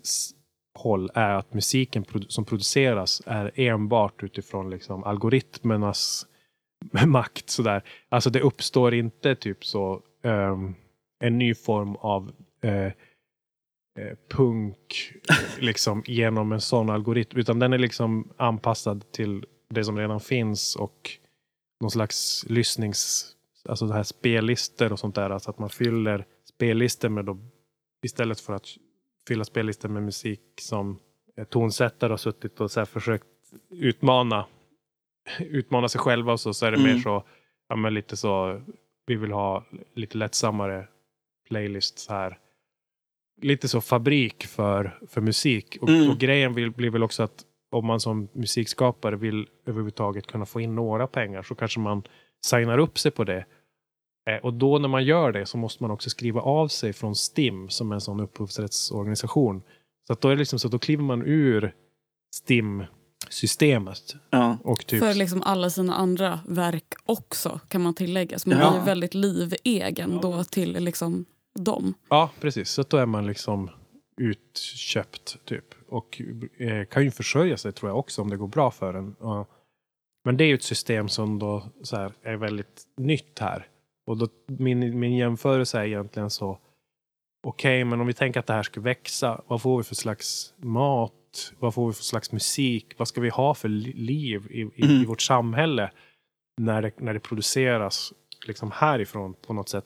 håll är att musiken produ- som produceras är enbart utifrån liksom algoritmernas makt. Sådär. Alltså det uppstår inte typ så um, en ny form av uh, punk liksom genom en sån algoritm, utan den är liksom anpassad till det som redan finns och någon slags lyssnings alltså det här spellistor och sånt där. Alltså att man fyller spellistor med då, istället för att fylla spellistor med musik som tonsättare har suttit och så försökt utmana, utmana sig själva och så, så är det Mm. mer så, ja men lite så, vi vill ha lite lättsammare playlists här. Lite så fabrik för, för musik. Och, Mm. och grejen vill, blir väl också att om man som musikskapare vill överhuvudtaget kunna få in några pengar så kanske man signar upp sig på det. Eh, och då när man gör det så måste man också skriva av sig från STIM som är en sån upphovsrättsorganisation. Så att då är det liksom så att då kliver man ur STIM-systemet. Ja. Och typ, För liksom alla sina andra verk också kan man tillägga. Så man Ja. blir ju väldigt livegen då till liksom dem. Ja, precis. Så då är man liksom utköpt typ. Och eh, kan ju försörja sig tror jag också om det går bra för en. Ja. Men det är ju ett system som då så här, är väldigt nytt här. Och då, min, min jämförelse är egentligen så. Okej, men om vi tänker att det här ska växa. Vad får vi för slags mat? Vad får vi för slags musik? Vad ska vi ha för li- liv i, i, i Mm. vårt samhälle? När det, när det produceras liksom härifrån på något sätt.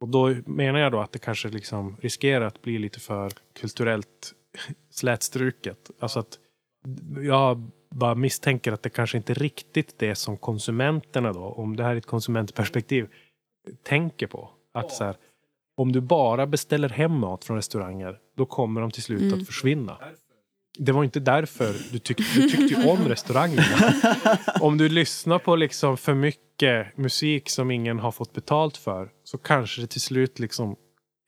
Och då menar jag då att det kanske liksom riskerar att bli lite för kulturellt slätstruket. Alltså att jag bara misstänker att det kanske inte är riktigt det som konsumenterna då, om det här är ett konsumentperspektiv, tänker på. Att så här, om du bara beställer hem mat från restauranger, då kommer de till slut Mm. att försvinna. Det var inte därför du tyckte, du tyckte ju om restaurangerna. Om du lyssnar på liksom för mycket musik som ingen har fått betalt för så kanske det till slut liksom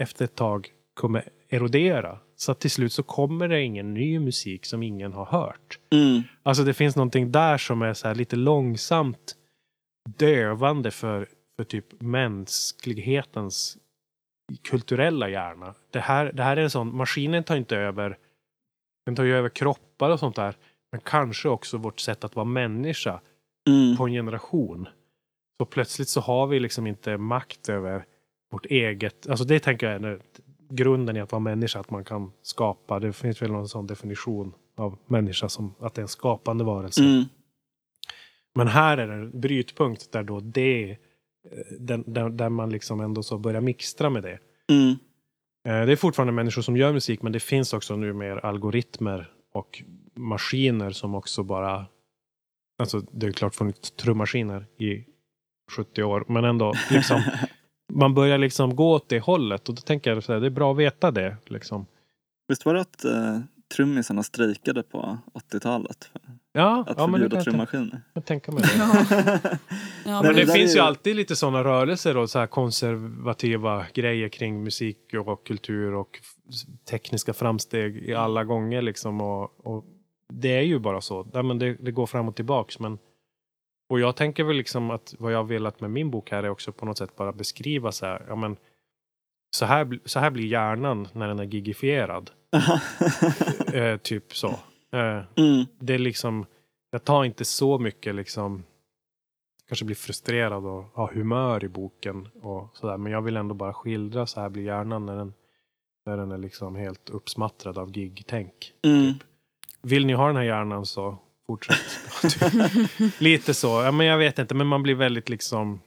efter ett tag kommer erodera. Så att till slut så kommer det ingen ny musik som ingen har hört. Mm. Alltså det finns någonting där som är så här lite långsamt dövande för, för typ mänsklighetens kulturella hjärna. Det här, det här är en sån, maskinen tar inte över, den tar ju över kroppar och sånt där. Men kanske också vårt sätt att vara människa Mm. på en generation. Så plötsligt så har vi liksom inte makt över vårt eget, alltså det tänker jag är grunden i att vara människa, att man kan skapa, det finns väl någon sån definition av människa som att det är en skapande varelse. Mm. Men här är det en brytpunkt där då det, den, där, där man liksom ändå så börjar mixtra med det. Mm. Eh, Det är fortfarande människor som gör musik men det finns också nu mer algoritmer och maskiner som också bara... Alltså det är klart funnits trummaskiner i 70 år men ändå liksom man börjar liksom gå åt det hållet och då tänker jag att det är bra att veta det. Liksom. Visst var det att uh, trummisarna strejkade på 80-talet för Ja, att ja det förbjuda trummaskiner? jag tänka mig det. Ja, ja, men Men det där finns ju alltid lite sådana rörelser och så här konservativa grejer kring musik och kultur och tekniska framsteg i alla gånger liksom. Och, och det är ju bara så. Ja, men det, det går fram och tillbaks. Men, och jag tänker väl liksom att vad jag har velat med min bok här är också på något sätt bara beskriva så här. Ja, men, så, här så här blir hjärnan när den är gigifierad. Eh, typ så. Eh, mm. det är liksom, jag tar inte så mycket liksom, kanske blir frustrerad och har humör i boken och sådär. Men jag vill ändå bara skildra så här blir hjärnan när den, när den är liksom helt uppsmattrad av gig-tänk. Mm. Vill ni ha den här hjärnan så fortsätt. lite så, ja men jag vet inte, men man blir väldigt liksom,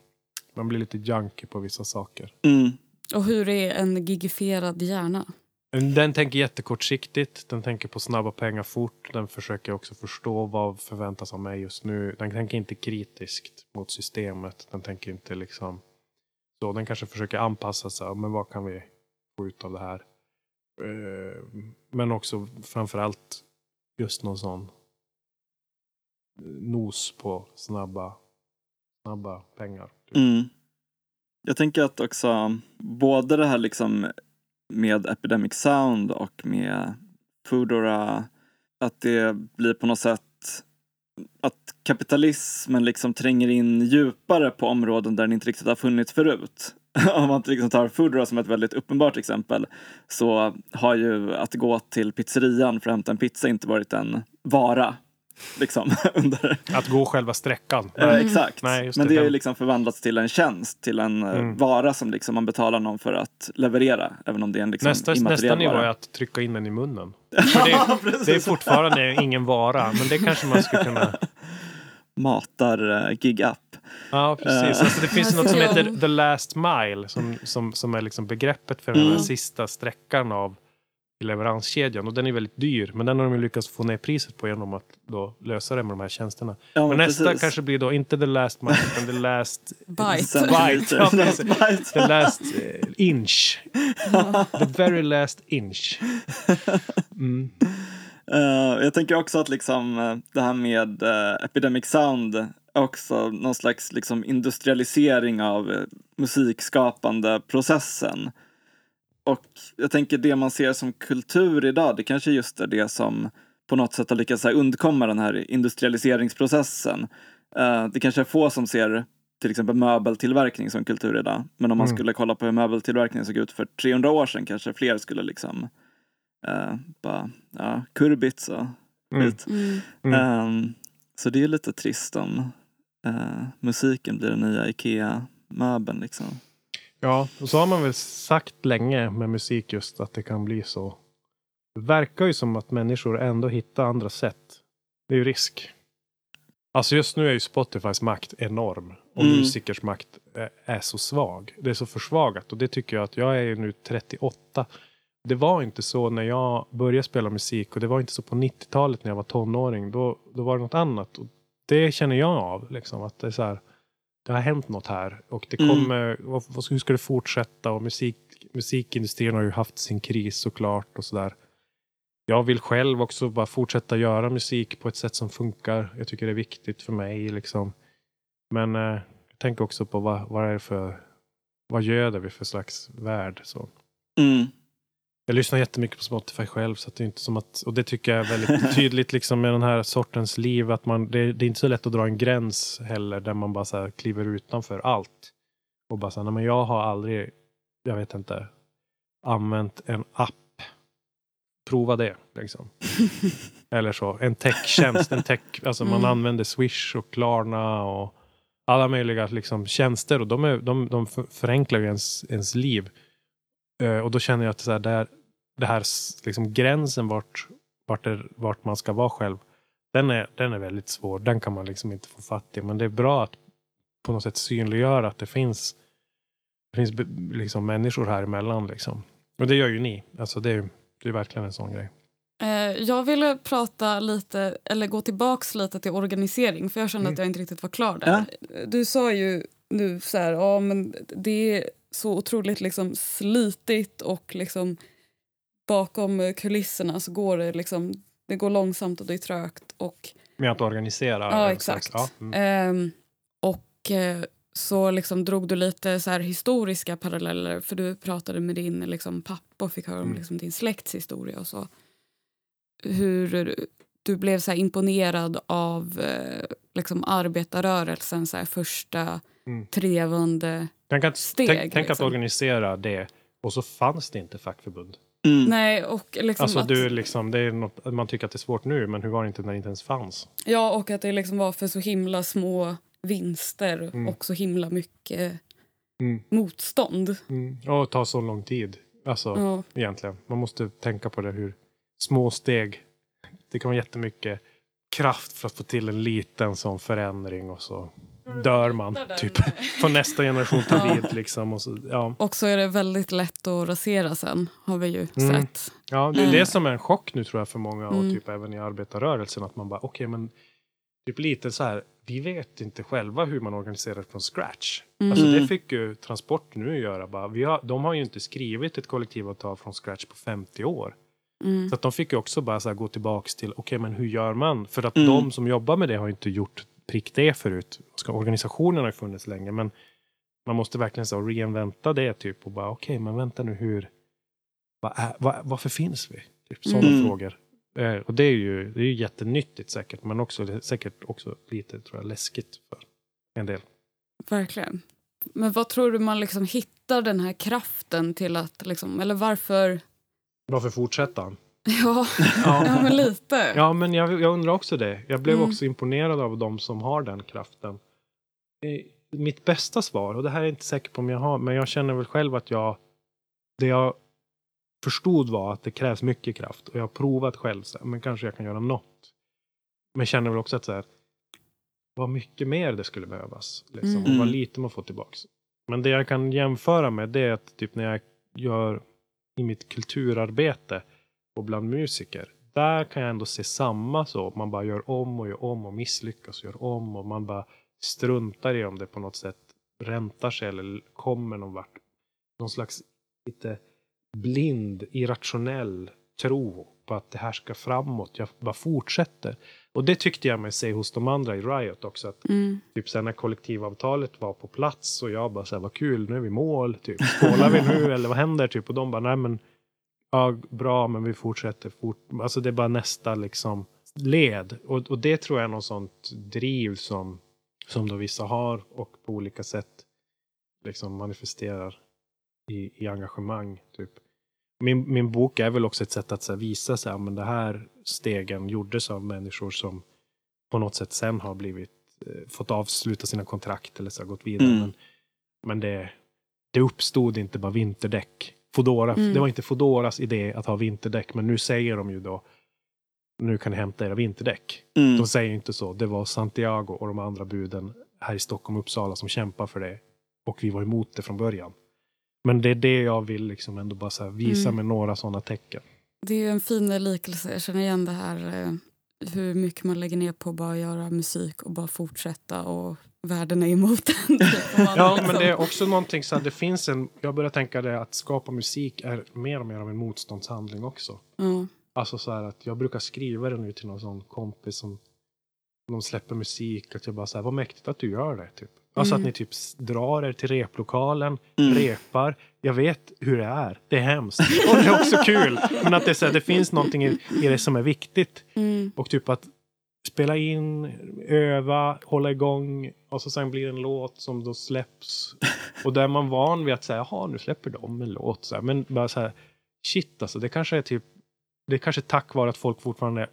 man blir lite junkie på vissa saker. Mm. Och hur är en gigifierad hjärna? Den tänker jättekortsiktigt. Den tänker på snabba pengar fort. Den försöker också förstå vad förväntas av mig just nu. Den tänker inte kritiskt mot systemet. Den tänker inte liksom så. Den kanske försöker anpassa sig. Men vad kan vi få ut av det här? Eh, men också framförallt just någon sån eh, nos på snabba, snabba pengar. Mm. Jag tänker att också både det här liksom med Epidemic Sound och med Foodora, att det blir på något sätt att kapitalismen liksom tränger in djupare på områden där den inte riktigt har funnits förut. Om man liksom tar Foodora som ett väldigt uppenbart exempel så har ju att gå till pizzerian för att hämta en pizza inte varit en vara. Liksom, under, Att gå själva sträckan. Eh, Nej. exakt. Nej, just Men det. det har ju liksom förvandlats till en tjänst, till en eh, Mm. vara som liksom man betalar någon för att leverera. Även om det är en liksom Nästa, nästa nivå vara. är att trycka in den i munnen. För det, det är fortfarande ingen vara, men det kanske man skulle kunna... Matar uh, gig-app. Ja, precis. Eh. Alltså, det finns något som heter the last mile som, som, som är liksom begreppet för den här Mm. sista sträckan av leveranskedjan. Och den är väldigt dyr, men den har de lyckats få ner priset på genom att då lösa det med de här tjänsterna. Ja, Men nästa precis. kanske blir då inte the last mile, utan the last, Bite. Centimeter. Ja. Bite. the last eh, inch. The very last inch. Mm. Eh, jag tänker också att liksom eh, det här med eh, Epidemic Sound också någon slags liksom industrialisering av uh, musikskapande processen. Och jag tänker det man ser som kultur idag, det kanske just är det som på något sätt har lyckats undkomma den här industrialiseringsprocessen. Eh, det kanske är få som ser till exempel möbeltillverkning som kultur idag. Men om man Mm. skulle kolla på hur möbeltillverkningen såg ut för 300 år sedan kanske fler skulle liksom eh, bara, ja, kurbits och Mm. skit. Mm. Mm. Ehm, så det är lite trist om eh, musiken blir den nya IKEA-möbeln liksom. Ja, och så har man väl sagt länge med musik just att det kan bli så. Det verkar ju som att människor ändå hittar andra sätt. Det är ju risk. Alltså just nu är ju Spotifys makt enorm. Och Mm. musikers makt är, så svag. Det är så försvagat. Och det tycker jag att jag är nu 38. Det var inte så när jag började spela musik. Och det var inte så på 90-talet när jag var tonåring. Då, då var det något annat. Och det känner jag av. Liksom, att det är så här det har hänt något här och det Mm. kommer, vad, vad, hur ska det fortsätta? Och musik, musikindustrin har ju haft sin kris såklart och sådär. Jag vill själv också bara fortsätta göra musik på ett sätt som funkar. Jag tycker det är viktigt för mig liksom. Men eh, jag tänker också på vad, vad är det för, vad göder vi för slags värld? Så. Mm. Jag lyssnar jättemycket på Spotify själv så det är inte som att, och det tycker jag är väldigt tydligt liksom med den här sortens liv att man, det, det är inte så lätt att dra en gräns heller där man bara så här kliver utanför allt. Och bara så här, nej men jag har aldrig, jag vet inte, använt en app. Prova det liksom. Eller så, en techtjänst, en tech, alltså man Mm. använder Swish och Klarna och alla möjliga liksom, tjänster och de, är, de, de för- förenklar ju ens, ens liv. Eh, och då känner jag att så här, det, här, det här liksom, gränsen vart, vart, det, vart man ska vara själv. Den är, den är väldigt svår. Den kan man liksom inte få fatt i. Men det är bra att på något sätt synliggöra att det finns, det finns liksom människor här emellan. Liksom. Och det gör ju ni. Alltså det, är, det är verkligen en sån grej. Eh, jag ville prata lite, eller gå tillbaks lite till organisering för jag kände Mm. att jag inte riktigt var klar där. Du sa ju nu så här, ja men det är så otroligt liksom slitigt och liksom bakom kulisserna så går det liksom, det går långsamt och det är trögt och Med att organisera. Ja, exakt. ja, mm. Ehm, och eh, så liksom drog du lite så historiska paralleller för du pratade med din liksom, pappa och fick höra om Mm. liksom, din släkts historia och så. Hur du blev så imponerad av eh, liksom, arbetarrörelsen så här, första Mm. trevande Tänk att, steg, tänk, tänk att liksom. organisera det och så fanns det inte fackförbund. Mm. Nej, och liksom Alltså att, du liksom, det är något, man tycker att det är svårt nu, men hur var det inte när det inte ens fanns? Ja, och att det liksom var för så himla små vinster Mm. och så himla mycket Mm. motstånd. Mm. Och ta så lång tid. Alltså Ja. egentligen. Man måste tänka på det hur små steg. Det kan vara jättemycket kraft för att få till en liten sån förändring och så dör man. Typ. Får nästa generation ta Ja. vid liksom. Och så, ja. Och så är det väldigt lätt att rasera sen, har vi ju Mm. sett. ja, det är Mm. det som är en chock nu tror jag för många och Mm. typ även i arbetarrörelsen. Att man bara, okej men typ lite så här, vi vet inte själva hur man organiserar från scratch. Mm. Alltså det Mm. fick ju Transport nu göra. Bara. Vi har, de har ju inte skrivit ett kollektivavtal från scratch på 50 år. Mm. Så att de fick ju också bara så här gå tillbaks till, okej men hur gör man? För att Mm. de som jobbar med det har ju inte gjort prick det förut. Ska, organisationen har funnits länge men man måste verkligen så reinventa det typ och bara okej men vänta nu hur, vad är, vad, varför finns vi? Typ sådana Mm. frågor. Eh, och det är ju det är ju jättenyttigt säkert men också säkert också lite tror jag läskigt för en del. Verkligen. Men vad tror du man liksom hittar den här kraften till att, liksom, eller varför? Varför fortsätta? Ja, ja men lite. Ja, men jag, jag undrar också det. Jag blev Mm. också imponerad av de som har den kraften. Mitt bästa svar, och det här är jag inte säker på om jag har, men jag känner väl själv att jag... Det jag förstod var att det krävs mycket kraft och jag har provat själv, så men kanske jag kan göra något. Men känner väl också att så här, vad mycket mer det skulle behövas. Liksom, och Mm. vad lite man får tillbaks. Men det jag kan jämföra med det är att typ när jag gör i mitt kulturarbete och bland musiker. Där kan jag ändå se samma så. Man bara gör om och gör om och misslyckas och gör om och man bara struntar i om det på något sätt räntar sig eller kommer någon vart. Någon slags lite blind, irrationell tro på att det här ska framåt. Jag bara fortsätter. Och det tyckte jag mig se hos de andra i Riot också. Att Mm. Typ sen när kollektivavtalet var på plats och jag bara så här, vad kul, nu är vi mål, typ. Skålar vi nu eller vad händer? Typ. Och de bara, nej men, ja bra, men vi fortsätter fort. Alltså det är bara nästa liksom led. Och, och det tror jag är något sånt driv som, som då vissa har och på olika sätt liksom manifesterar i, i engagemang. Typ. Min, min bok är väl också ett sätt att så här, visa sig, men det här stegen gjordes av människor som på något sätt sen har blivit eh, fått avsluta sina kontrakt eller så har gått vidare. Mm. Men, men det, det uppstod inte bara vinterdäck. Fodora, Mm. Det var inte Fodoras idé att ha vinterdäck, men nu säger de ju då nu kan ni hämta era vinterdäck. Mm. De säger ju inte så. Det var Santiago och de andra buden här i Stockholm och Uppsala som kämpar för det. Och vi var emot det från början. Men det är det jag vill liksom ändå bara visa Mm. med några sådana tecken. Det är en fin likelse. Jag känner igen det här eh, hur mycket man lägger ner på att bara göra musik och bara fortsätta och världen är emot en. Ja, liksom- men det är också någonting så att det finns en, jag börjar tänka det att skapa musik är mer och mer av en motståndshandling också. ja. Alltså så här att jag brukar skriva det nu till någon sån kompis som de släpper musik, att jag bara så här, vad mäktigt att du gör det. Typ. Alltså Mm. att ni typ drar er till replokalen, Mm. repar. Jag vet hur det är. Det är hemskt. Och det är också kul. Men att det, så här, det finns någonting i, i det som är viktigt. Mm. Och typ att spela in, öva, hålla igång och så sen blir det en låt som då släpps. Och då är man van vid att säga, jaha nu släpper de en låt. Så här. Men bara så här, shit alltså, det kanske är typ, det är kanske tack vare att folk fortfarande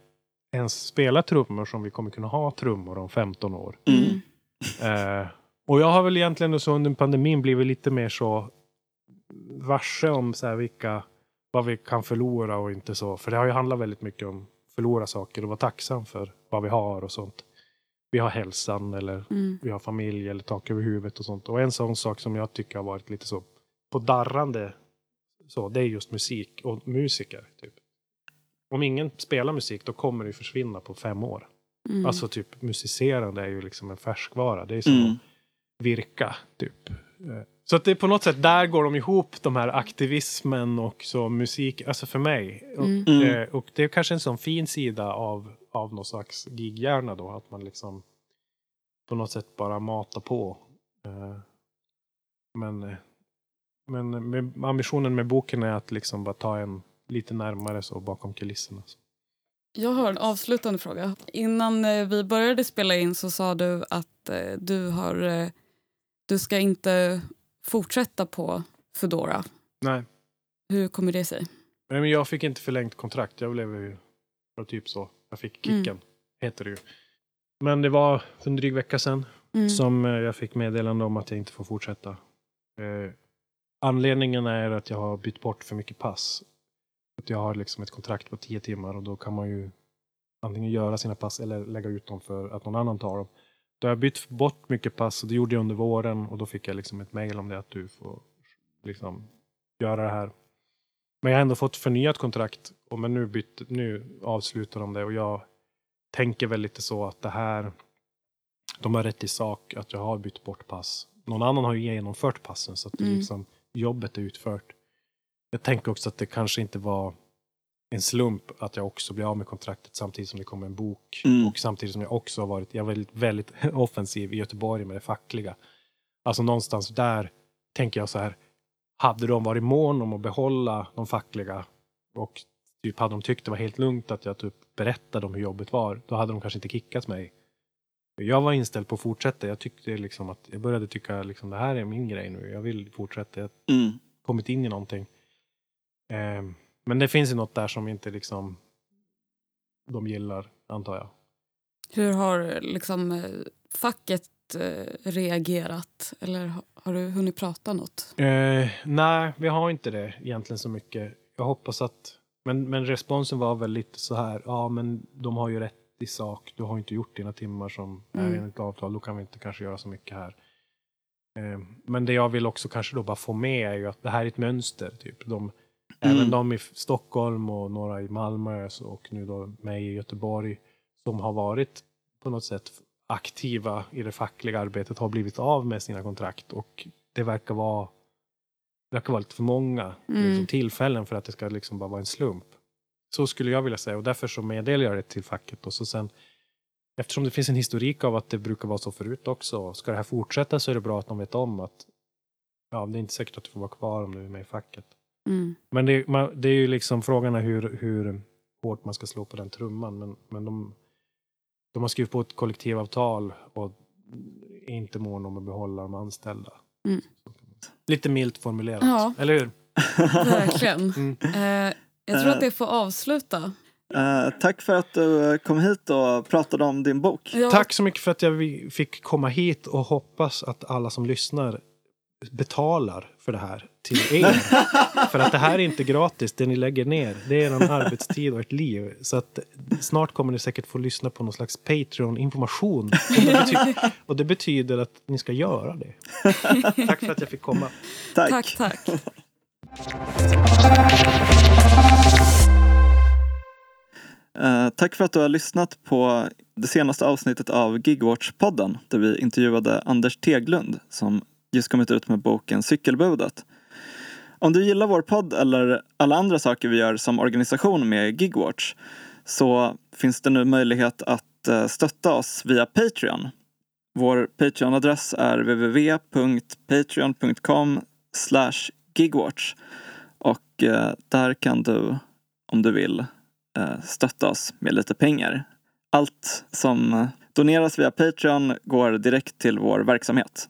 ens spelar trummor som vi kommer kunna ha trummor om 15 år. Mm. Eh, och jag har väl egentligen så under pandemin blivit lite mer så varse om så här vilka, vad vi kan förlora och inte så. För det har ju handlat väldigt mycket om förlora saker och vara tacksam för vad vi har och sånt. Vi har hälsan eller Mm. vi har familj eller tak över huvudet och sånt. Och en sån sak som jag tycker har varit lite så på darrande, så, det är just musik och musiker. Typ. Om ingen spelar musik då kommer det försvinna på fem år. Mm. Alltså typ musicerande är ju liksom en färskvara. Det är som Mm. att virka, typ. Så att det är på något sätt, där går de ihop, de här aktivismen och så musik, alltså för mig. Och, Mm. Mm. eh, och det är kanske en sån fin sida av, av någon slags gighjärna då, att man liksom på något sätt bara matar på. Eh, Men, men med, ambitionen med boken är att liksom bara ta en lite närmare så bakom kulisserna. Jag har en avslutande fråga. Innan eh, vi började spela in så sa du att du, har, du ska inte fortsätta på Foodora. Nej. Hur kommer det sig? Nej, men jag fick inte förlängt kontrakt. Jag blev ju typ så. Jag fick kicken, heter det ju. Men det var för en dryg vecka sedan Mm. som eh, jag fick meddelande om att jag inte får fortsätta. Eh, anledningen är att jag har bytt bort för mycket pass. Att jag har liksom ett kontrakt på tio timmar och då kan man ju antingen göra sina pass eller lägga ut dem för att någon annan tar dem. Då har jag bytt bort mycket pass och det gjorde jag under våren och då fick jag liksom ett mejl om det att du får liksom göra det här. Men jag har ändå fått förnyat kontrakt och men nu, bytt, nu avslutar de det och jag tänker väl lite så att det här de har rätt i sak att jag har bytt bort pass. Någon annan har ju genomfört passen så att det Mm. liksom, jobbet är utfört. Jag tänker också att det kanske inte var en slump att jag också blir av med kontraktet samtidigt som det kommer en bok. Mm. Och samtidigt som jag också har varit jag väldigt, väldigt offensiv i Göteborg med det fackliga. Alltså någonstans där tänker jag så här. Hade de varit mån om att behålla de fackliga och typ hade de tyckt det var helt lugnt att jag typ berättade om hur jobbet var, då hade de kanske inte kickat mig. Jag var inställd på att fortsätta. Jag tyckte liksom att jag började tycka liksom det här är min grej nu. Jag vill fortsätta. Jag har Mm. kommit in i någonting. Ehm, men det finns ju något där som inte liksom de gillar, antar jag. Hur har liksom, eh, facket eh, reagerat? Eller ha- har du hunnit prata något? Eh, nej, vi har inte det egentligen så mycket. Jag hoppas att... Men, men responsen var väl lite så här, ja men de har ju rätt i sak. Du har inte gjort dina timmar som är Mm. enligt avtal. Då kan vi inte kanske göra så mycket här. Eh, men det jag vill också kanske då bara få med är ju att det här är ett mönster. Typ. De, Mm. Även de i Stockholm och några i Malmö och nu då mig i Göteborg som har varit på något sätt aktiva i det fackliga arbetet har blivit av med sina kontrakt och det verkar vara det verkar vara lite för många Mm. liksom, tillfällen för att det ska liksom bara vara en slump. Så skulle jag vilja säga och därför så meddelar jag det till facket och så sen eftersom det finns en historik av att det brukar vara så förut också, ska det här fortsätta så är det bra att de vet om att ja, det är inte säkert att du får vara kvar om du är med i facket. Mm. Men det, man, det är ju liksom frågan är hur, hur hårt man ska slå på den trumman. Men, men de, de har skrivit på ett kollektivavtal och är inte mån om att behålla de anställda. Mm. Lite milt formulerat, Ja. eller hur? Verkligen. Mm. Eh, jag tror att det får avsluta. Eh, tack för att du kom hit och pratade om din bok. Ja, Tack så mycket för att jag fick komma hit och hoppas att alla som lyssnar betalar för det här till er. för att det här är inte gratis, det ni lägger ner. Det är er arbetstid och ert liv. Så att snart kommer ni säkert få lyssna på någon slags Patreon-information. Och, det betyder- och det betyder att ni ska göra det. Tack för att jag fick komma. Tack. Tack, tack. Eh, tack för att du har lyssnat på det senaste avsnittet av Gigwatch-podden där vi intervjuade Anders Teglund som just kommit ut med boken Cykelbudet. Om du gillar vår podd eller alla andra saker vi gör som organisation med Gigwatch så finns det nu möjlighet att eh, stötta oss via Patreon. Vår Patreon-adress är www.patreon.com gigwatch och eh, där kan du, om du vill, eh, stötta oss med lite pengar. Allt som doneras via Patreon går direkt till vår verksamhet.